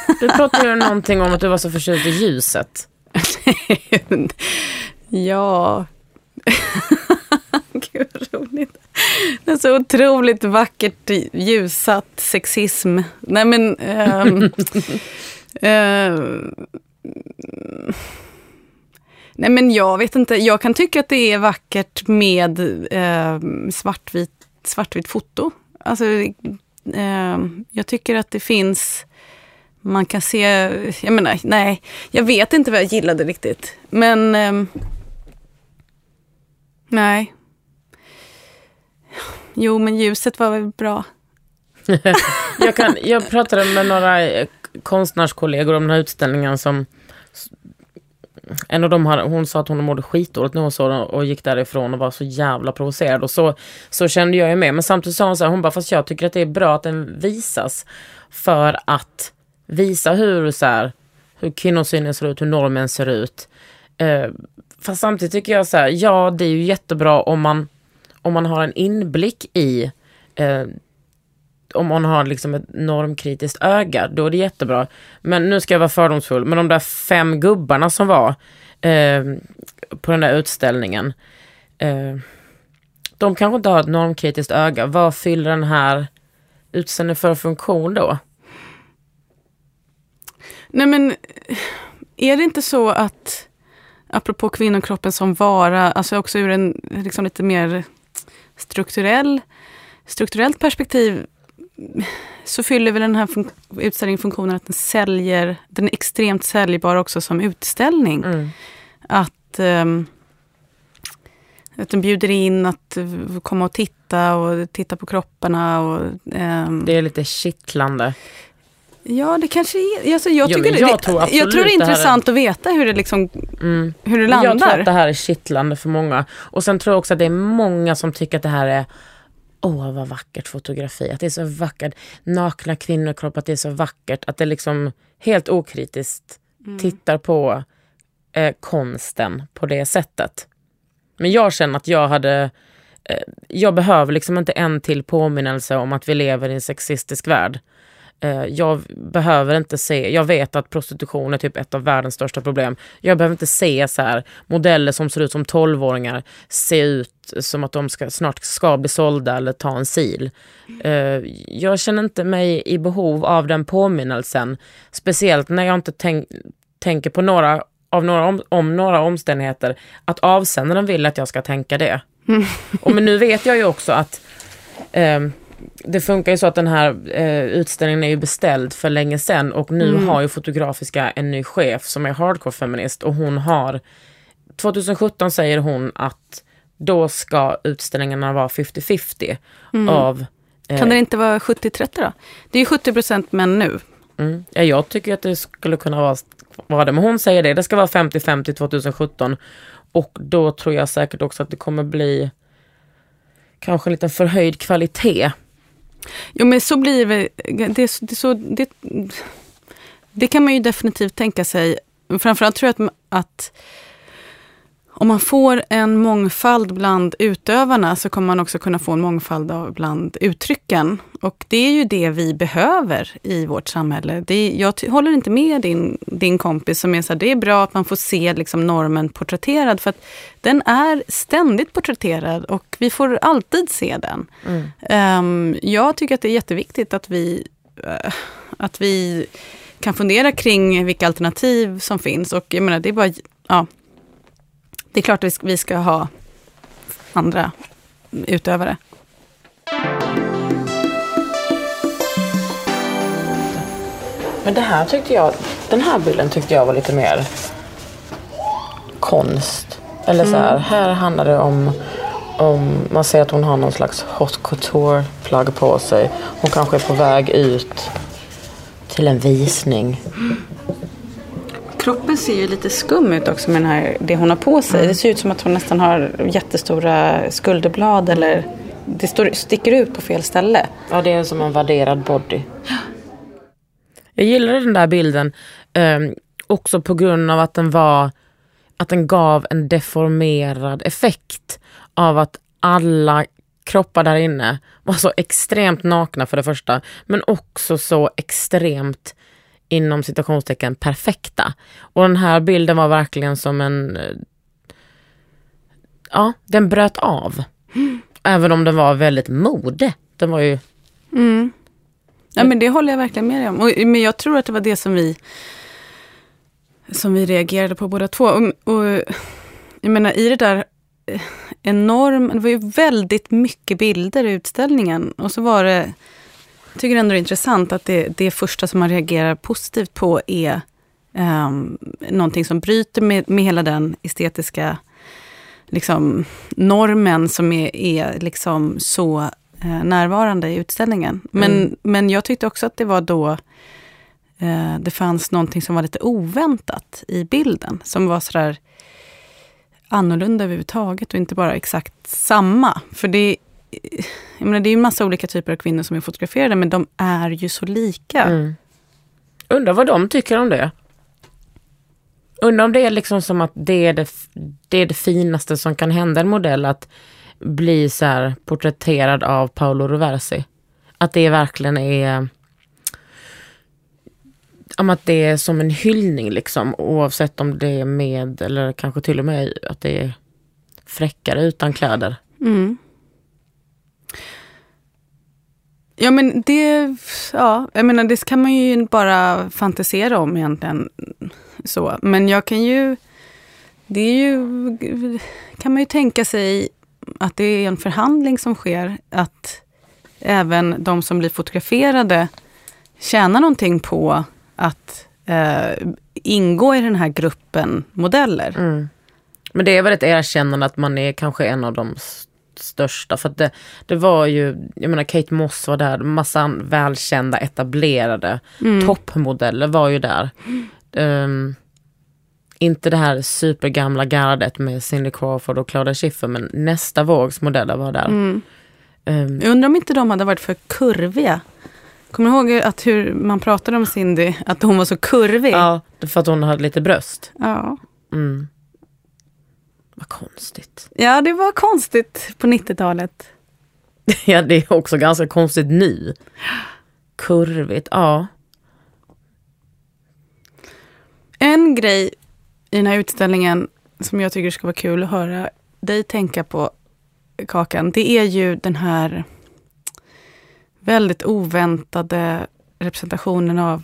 Du pratade ju någonting om att du var så förtjust i ljuset. ja. Gud vad roligt. Det är så otroligt vackert ljussatt sexism. Nej men... ehm, ehm, Mm. nej men jag vet inte. Jag kan tycka att det är vackert med ehm, svartvit, svartvitt foto. Alltså, eh, jag tycker att det finns man kan se, jag menar, nej, jag vet inte vad jag gillade riktigt. Men, eh, nej. Jo, men ljuset var väl bra. Jag, kan, jag pratade med några konstnärskollegor om den här utställningen som en av dem hade, hon sa att hon mådde skitdåligt när hon såg den och gick därifrån och var så jävla provocerad. Och så, så kände jag ju med. Men samtidigt sa hon så här, hon bara, fast jag tycker att det är bra att den visas. För att visa hur, så här, hur kvinnosynen ser ut, hur normen ser ut. Eh, fast samtidigt tycker jag så här, ja det är ju jättebra om man, om man har en inblick i eh, om man har liksom ett normkritiskt öga, då är det jättebra. Men nu ska jag vara fördomsfull, men de där fem gubbarna som var eh, på den där utställningen, eh, de kanske inte har ett normkritiskt öga. Vad fyller den här utställningen för funktion då? Nej men, är det inte så att, apropå kvinnokroppen som vara, alltså också ur en liksom lite mer strukturell, strukturellt perspektiv, så fyller väl den här fun utställningen funktionen att den säljer, den är extremt säljbar också som utställning. Mm. Att, um, att den bjuder in att komma och titta och titta på kropparna. Och, um, Det är lite kittlande. Ja, det kanske är... Alltså jag, Jo, tycker det, jag tror jag tror absolut det är det här är- intressant att veta hur det, liksom, Mm. hur det Jag tror landar. att det här är kittlande för många. Och sen tror jag också att det är många som tycker att det här är Åh vad vackert fotografi, att det är så vackert. Nakna kvinnokropp, att det är så vackert. Att det liksom helt okritiskt Mm. tittar på eh, konsten på det sättet. Men jag känner att jag hade eh, jag behöver liksom inte en till påminnelse om att vi lever i en sexistisk värld. Eh, jag behöver inte se, jag vet att prostitution är typ ett av världens största problem. Jag behöver inte se så här modeller som ser ut som 12-åringar se ut som att de ska, snart ska bli sålda eller ta en sil. Eh, jag känner inte mig i behov av den påminnelsen. Speciellt när jag inte tänk, tänker på några av några om, om några omständigheter att avsändaren vill att jag ska tänka det. Och men nu vet jag ju också att ehm, det funkar ju så att den här eh, utställningen är ju beställd för länge sedan och nu har ju Fotografiska en ny chef som är hardcore-feminist och hon har 2017 säger hon att då ska utställningarna vara 50-50 av eh, Kan det inte vara 70-30 då? Det är ju 70 procent män nu. Mm. Ja, jag tycker att det skulle kunna vara, vara det, men hon säger det. Det ska vara 50-50 2017. Och då tror jag säkert också att det kommer bli kanske en liten förhöjd kvalitet. Jo men så blir det, det, det, så, det, det kan man ju definitivt tänka sig. Framförallt tror jag att, att om man får en mångfald bland utövarna så kommer man också kunna få en mångfald av bland uttrycken. Och det är ju det vi behöver i vårt samhälle. Är, jag håller inte med din, din kompis som är så här, det är bra att man får se liksom normen porträtterad för att den är ständigt porträtterad och vi får alltid se den. Ehm, jag tycker att det är jätteviktigt att vi, eh, att vi kan fundera kring vilka alternativ som finns. Och jag menar, det är bara, ja, det är klart att vi ska- ha andra utövare. Men det här tyckte jag, den här bilden tyckte jag var lite mer konst. Eller så här, här handlar det om, om, man ser att hon har någon slags hot couture plagg på sig. Hon kanske är på väg ut till en visning. Kroppen ser ju lite skum ut också med den här, det hon har på sig. Det ser ut som att hon nästan har jättestora skulderblad eller det står, sticker ut på fel ställe. Ja, det är som en värderad body. Jag gillade den där bilden ehm, också på grund av att den var att den gav en deformerad effekt av att alla kroppar där inne var så extremt nakna för det första, men också så extremt inom citationstecken perfekta. Och den här bilden var verkligen som en... eh, Ja, den bröt av. Även om den var väldigt mode. Den var ju Mm. Ja, men det håller jag verkligen med dig om. Och, men jag tror att det var det som vi, som vi reagerade på båda två. Och, och, jag menar i det där eh, enorm, det var ju väldigt mycket bilder i utställningen. Och så var det, tycker ändå det är intressant att det, det första som man reagerar positivt på är um, någonting som bryter med, med hela den estetiska liksom, normen som är, är liksom så eh, närvarande i utställningen. Men, Mm. men jag tyckte också att det var då eh, det fanns någonting som var lite oväntat i bilden. Som var sådär annorlunda överhuvudtaget och inte bara exakt samma. För det, jag menar, det är ju massa olika typer av kvinnor som är fotograferade, men de är ju så lika. Mm. Undrar vad de tycker om det. Undrar om det är liksom som att det är det, det är det finaste som kan hända en modell att bli så här porträtterad av Paolo Roversi. Att det verkligen är om att det är som en hyllning liksom oavsett om det är med eller kanske till och med att det är fräckare utan kläder. Mm. Ja men det, ja, jag menar det kan man ju bara fantisera om egentligen. Så. Men jag kan ju, det är ju, kan man ju tänka sig att det är en förhandling som sker. Att även de som blir fotograferade tjänar någonting på att eh, ingå i den här gruppen modeller. Mm. Men det är väl ett erkännande att man är kanske en av de största. För det, det var ju, jag menar Kate Moss var där, massa välkända etablerade mm. toppmodeller var ju där. Um, inte det här supergamla gardet med Cindy Crawford och Claudia Schiffer men nästa vågs modeller var där. Mm. Um, jag undrar om inte de hade varit för kurviga. Kommer du ihåg att hur man pratade om Cindy, att hon var så kurvig? Ja, för att hon hade lite bröst. Ja. Mm. Vad konstigt. Ja, det var konstigt på 90-talet. ja, det är också ganska konstigt nu. Kurvigt, ja. En grej i den här utställningen som jag tycker ska vara kul att höra dig tänka på, Kakan, det är ju den här väldigt oväntade representationen av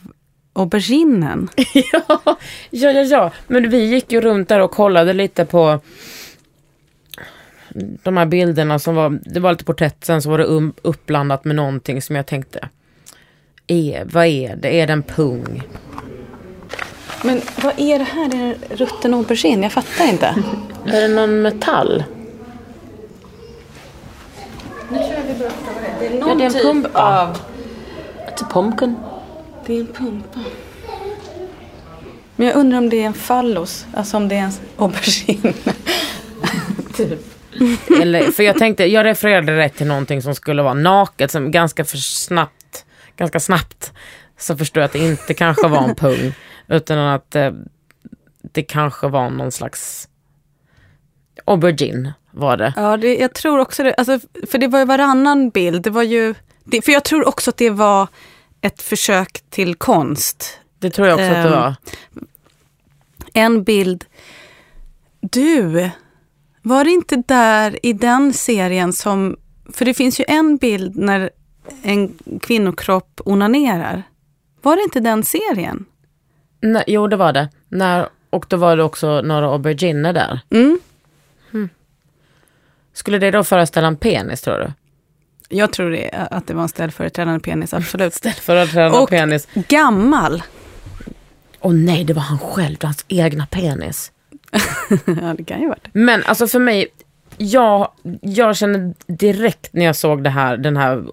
auberginen. ja, ja, ja, ja. Men vi gick ju runt där och kollade lite på de här bilderna som var, det var lite porträtt, sen så var det um, uppblandat med någonting som jag tänkte, är, vad är det? Är det en pung? Men vad är det här? Det är rutten aubergine? Jag fattar inte. är det någon metall? Nu jag vi vad det är. Det någon ja, det är en typ pumpa. av... It's a pumpkin. Det är en pumpa. Men jag undrar om det är en fallos, alltså om det är en aubergine. typ. Eller, för jag tänkte, jag refererade rätt till någonting som skulle vara naket, som ganska för snabbt, ganska snabbt så förstår jag att det inte kanske var en pung, utan att eh, det kanske var någon slags aubergine var det. Ja, det, jag tror också det. Alltså, för det var ju varannan bild. Det var ju, det, för jag tror också att det var ett försök till konst. Det tror jag också att det ehm, var. En bild. Du, var det inte där i den serien som... För det finns ju en bild när en kvinnokropp onanerar. Var det inte den serien? Nej, jo, det var det. När, och då var det också några auberginer där. Mm. Hmm. Skulle det då föreställa en penis, tror du? Jag tror det, att det var en ställföreträdande penis, absolut. ställföreträdande och penis. gammal. Åh oh, nej, det var han själv, hans egna penis. ja, det kan ju vara det. Men alltså för mig, jag, jag känner direkt när jag såg det här, den här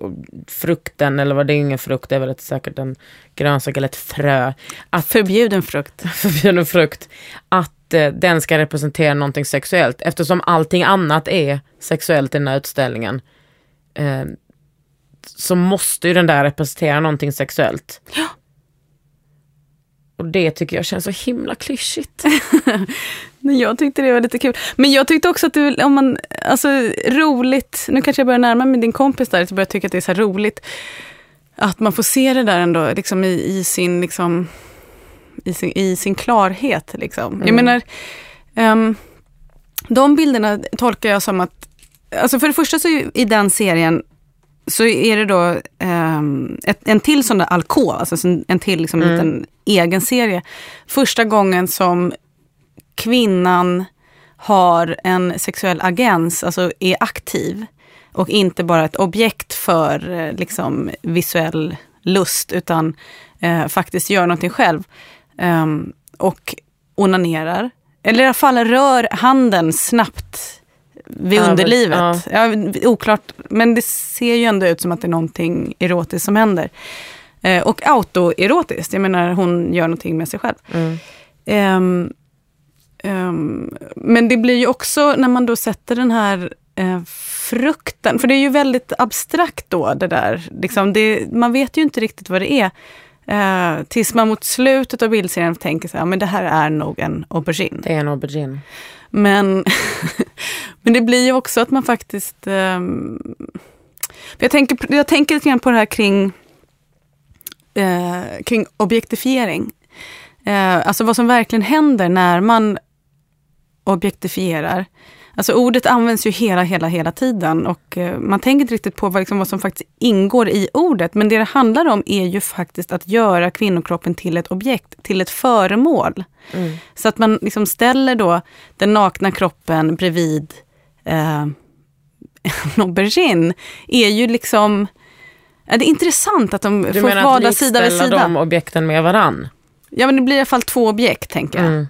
frukten, eller vad det är ingen frukt, det är väl ett, säkert en grönsak eller ett frö. Att, förbjuden frukt. förbjuden frukt. Att eh, den ska representera någonting sexuellt eftersom allting annat är sexuellt i den här utställningen. Eh, så måste ju den där representera någonting sexuellt. Ja. Och det tycker jag känns så himla klyschigt. jag tyckte det var lite kul. Men jag tyckte också att du, om man, alltså roligt, nu kanske jag börjar närma mig din kompis där, så börjar jag tycka att det är så roligt att man får se det där ändå liksom i, i sin, liksom, i sin, i sin klarhet. Liksom. Mm. Jag menar, um, de bilderna tolkar jag som att, alltså för det första så i den serien så är det då um, ett, en till sån där alkov, alltså en, en till liksom, mm. liten egen serie. Första gången som kvinnan har en sexuell agens, alltså är aktiv och inte bara ett objekt för eh, liksom, visuell lust utan eh, faktiskt gör någonting själv. Um, och onanerar. Eller i alla fall rör handen snabbt vid ja, underlivet. Ja. Ja, oklart, men det ser ju ändå ut som att det är någonting erotiskt som händer. Eh, och autoerotiskt, jag menar hon gör någonting med sig själv. Mm. Um, um, men det blir ju också när man då sätter den här uh, frukten, för det är ju väldigt abstrakt då det där. Liksom det, man vet ju inte riktigt vad det är. Uh, tills man mot slutet av bildserien tänker så här, men det här är nog en aubergine. Det är en aubergine. Men, men det blir ju också att man faktiskt um, Jag tänker, jag tänker lite grann på det här kring, eh, kring objektifiering. Eh, alltså vad som verkligen händer när man objektifierar. Alltså ordet används ju hela, hela, hela tiden och eh, man tänker inte riktigt på vad, liksom, vad som faktiskt ingår i ordet. Men det det handlar om är ju faktiskt att göra kvinnokroppen till ett objekt, till ett föremål. Mm. Så att man liksom ställer då den nakna kroppen bredvid eh, en aubergine är ju liksom... Ja, det är intressant att de du får vara sida vid sida. Du menar att de objekten med varann? Ja, men det blir i alla fall två objekt, tänker jag. Mm.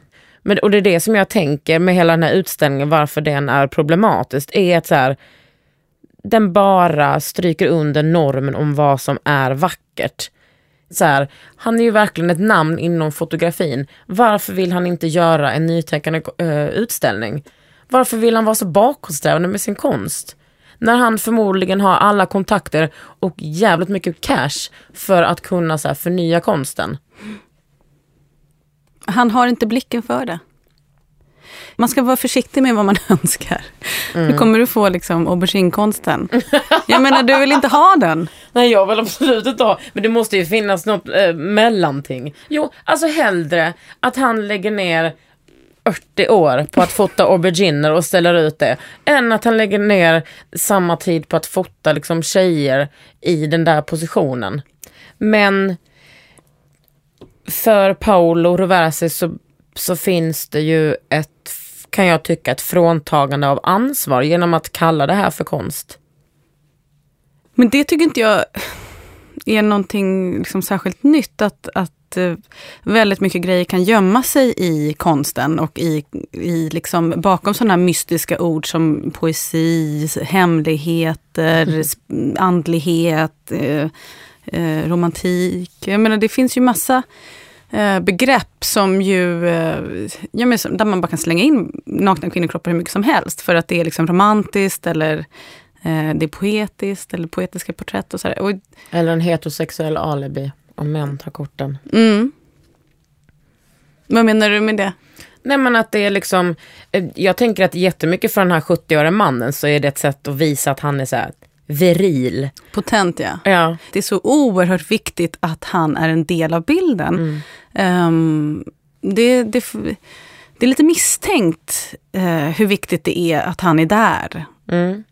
Men, och det är det som jag tänker med hela den här utställningen, varför den är problematisk, är att så här, den bara stryker under normen om vad som är vackert. Så här, han är ju verkligen ett namn inom fotografin. Varför vill han inte göra en nytänkande uh, eh, utställning? Varför vill han vara så bakåtsträvande med sin konst? När han förmodligen har alla kontakter och jävligt mycket cash för att kunna så här, förnya konsten. Han har inte blicken för det. Man ska vara försiktig med vad man önskar. Mm. Då kommer du få liksom auberginekonsten. Jag menar, du vill inte ha den. Nej, jag vill absolut inte ha. Men det måste ju finnas något eh, mellanting. Jo, alltså hellre att han lägger ner 40 år på att fota auberginer och ställer ut det. Än att han lägger ner samma tid på att fota liksom tjejer i den där positionen. Men för Paolo Roversi så, så finns det ju ett, kan jag tycka, ett fråntagande av ansvar genom att kalla det här för konst. Men det tycker inte jag är någonting liksom särskilt nytt. Att, att eh, väldigt mycket grejer kan gömma sig i konsten och i, i liksom bakom sådana mystiska ord som poesi, hemligheter, mm. andlighet, eh, eh, romantik. Jag menar det finns ju massa eh, begrepp som ju, eh, ja, men, där man bara kan slänga in nakna kvinnokroppar hur mycket som helst. För att det är liksom romantiskt eller eh, det är poetiskt eller poetiska porträtt och sådär. Och, eller en heterosexuell alibi om män tar korten. Mm. Vad menar du med det? Nej men att det är liksom, eh, jag tänker att jättemycket för den här 70-åriga mannen så är det ett sätt att visa att han är så här, viril. Potent ja. ja. Det är så oerhört viktigt att han är en del av bilden. Mm. Um, det, det, det, är lite misstänkt uh, hur viktigt det är att han är där. Mm.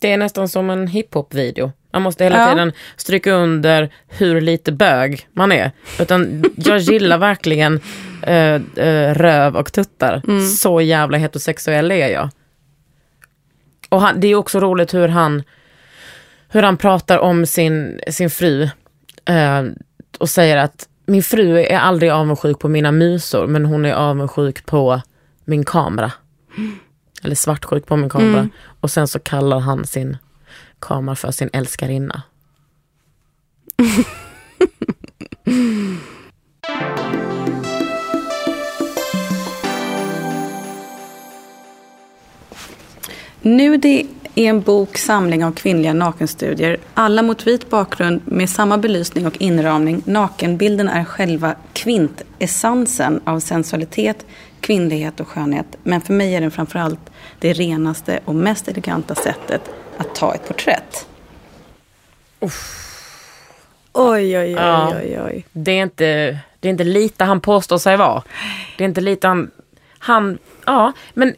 Det är nästan som en hiphop-video. Man måste hela ja. tiden stryka under hur lite bög man är. Utan jag gillar verkligen uh, uh, röv och tuttar. Mm. Så jävla heterosexuell är jag. Och han, det är också roligt hur han hur han pratar om sin, sin fru eh, och säger att min fru är aldrig avundsjuk på mina musor men hon är avundsjuk på min kamera. Eller svartsjuk på min kamera. Mm. Och sen så kallar han sin kamera för sin älskarinna. Nu det är en bok samling av kvinnliga nakenstudier. Alla mot vit bakgrund med samma belysning och inramning. Nakenbilden är själva kvintessensen av sensualitet, kvinnlighet och skönhet. Men för mig är den framförallt det renaste och mest eleganta sättet att ta ett porträtt. Uff. Oj, oj, oj, ja. oj, oj. Det är, inte, det är inte lite han påstår sig vara. Det är inte lite han... Han, ja, men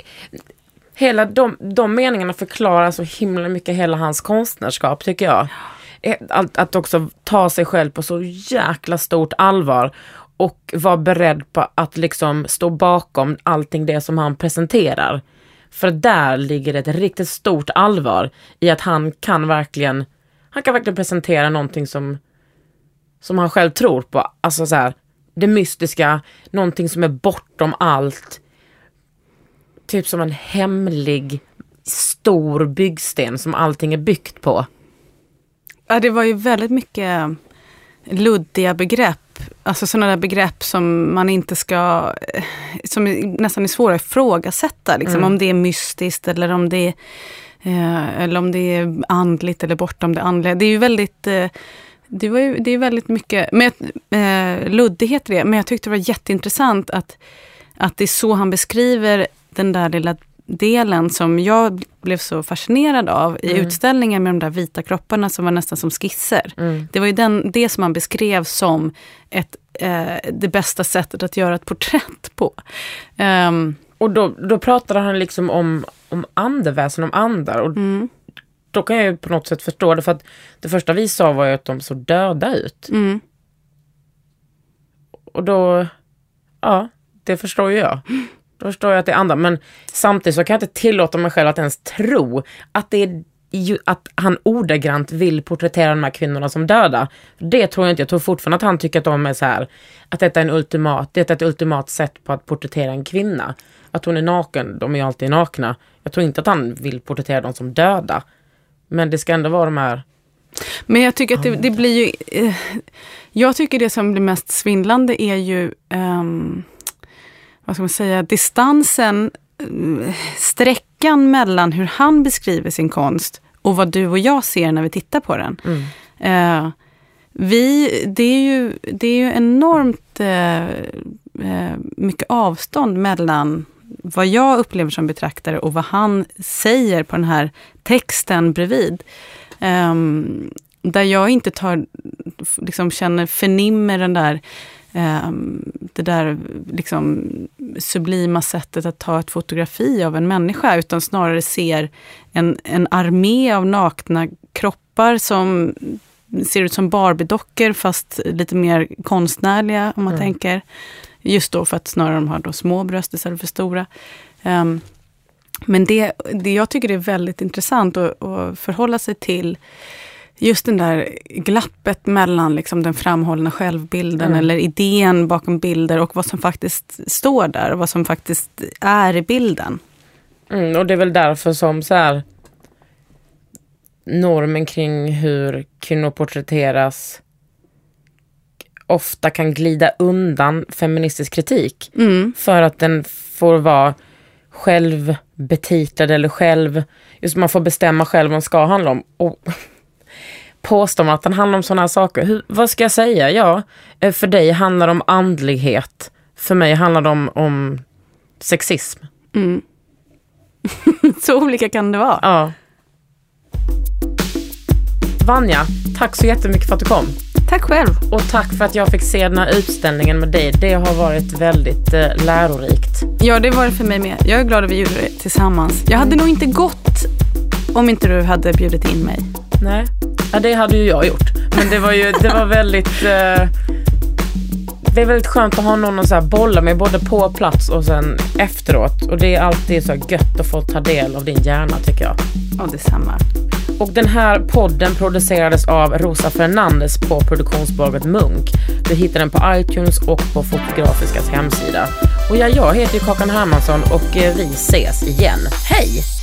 hela de, de meningarna förklarar så himla mycket hela hans konstnärskap tycker jag. Eh, att, att också ta sig själv på så jäkla stort allvar och vara beredd på att liksom stå bakom allting det som han presenterar. För där ligger ett riktigt stort allvar i att han kan verkligen, han kan verkligen presentera någonting som, som han själv tror på. Alltså så här, det mystiska, någonting som är bortom allt typ som en hemlig stor byggsten som allting är byggt på. Ja, det var ju väldigt mycket luddiga begrepp. Alltså sådana där begrepp som man inte ska, som nästan är svåra att ifrågasätta. Liksom, mm. Om det är mystiskt eller om det är, eh, eller om det är andligt eller bortom det andliga. Det är ju väldigt eh, det, var ju, det är väldigt mycket med, eh, luddighet i det, men jag tyckte det var jätteintressant att, att det är så han beskriver den där lilla delen som jag blev så fascinerad av i Mm. utställningen med de där vita kropparna som var nästan som skisser. Mm. Det var ju den, det som man beskrev som ett, eh, det bästa sättet att göra ett porträtt på. Ehm, Och då, då pratade han liksom om, om andeväsen, om andar. Och mm, då kan jag ju på något sätt förstå det. För att det första vi sa var ju att de såg döda ut. mm, Och då, ja, det förstår ju jag. Då förstår jag att det är andra. Men samtidigt så kan jag inte tillåta mig själv att ens tro att, det är, ju- att han ordagrant vill porträttera de här kvinnorna som döda. Det tror jag inte. Jag tror fortfarande att han tycker att de är så här, att detta är en ultimat, det är ett ultimat sätt på att porträttera en kvinna. Att hon är naken, de är ju alltid nakna. Jag tror inte att han vill porträttera dem som döda. Men det ska ändå vara de här, Men jag tycker att det, det blir ju... Eh, jag tycker det som blir mest svindlande är ju, ehm, vad ska man säga, distansen, eh, sträckan mellan hur han beskriver sin konst och vad du och jag ser när vi tittar på den. mm, Eh, vi, det, är ju, det är ju enormt eh, eh, mycket avstånd mellan vad jag upplever som betraktare och vad han säger på den här texten bredvid. Ehm, där jag inte tar, liksom känner, förnimmer den där, det där liksom sublima sättet att ta ett fotografi av en människa, utan snarare ser en, en armé av nakna kroppar som ser ut som Barbie-dockor fast lite mer konstnärliga om man Mm. tänker. Just då för att snarare de har då små bröst istället för stora. Ehm, men det, det jag tycker är väldigt intressant att, att förhålla sig till just den där glappet mellan liksom den framhållna självbilden Mm. eller idén bakom bilder och vad som faktiskt står där och vad som faktiskt är i bilden. Mm, och det är väl därför som så här normen kring hur kvinnor porträtteras ofta kan glida undan feministisk kritik. Mm. För att den får vara självbetitlad eller själv, just man får bestämma själv vad den ska handla om. Och påstår man att den handlar om sådana här saker, hur, vad ska jag säga? Ja, eh, för dig handlar det om andlighet. För mig handlar det om, om sexism. Mm. så olika kan det vara. Ja. Vanja, tack så jättemycket för att du kom. Tack själv. Och tack för att jag fick se den här utställningen med dig. Det har varit väldigt eh, lärorikt. Ja, det var det för mig med. Jag är glad att vi gjorde det tillsammans. Jag hade nog inte gått om inte du hade bjudit in mig. Nej, ja, det hade ju jag gjort. Men det var ju det var väldigt... Eh, det är väldigt skönt att ha någon att så här bolla med både på plats och sen efteråt. Och det är alltid så gött att få ta del av din hjärna tycker jag. Ja, detsamma. Och den här podden producerades av Rosa Fernandes på produktionsbolaget Munk. Du hittar den på iTunes och på Fotografiskas hemsida. Och ja, jag heter Kakan Hermansson och eh, vi ses igen. Hej!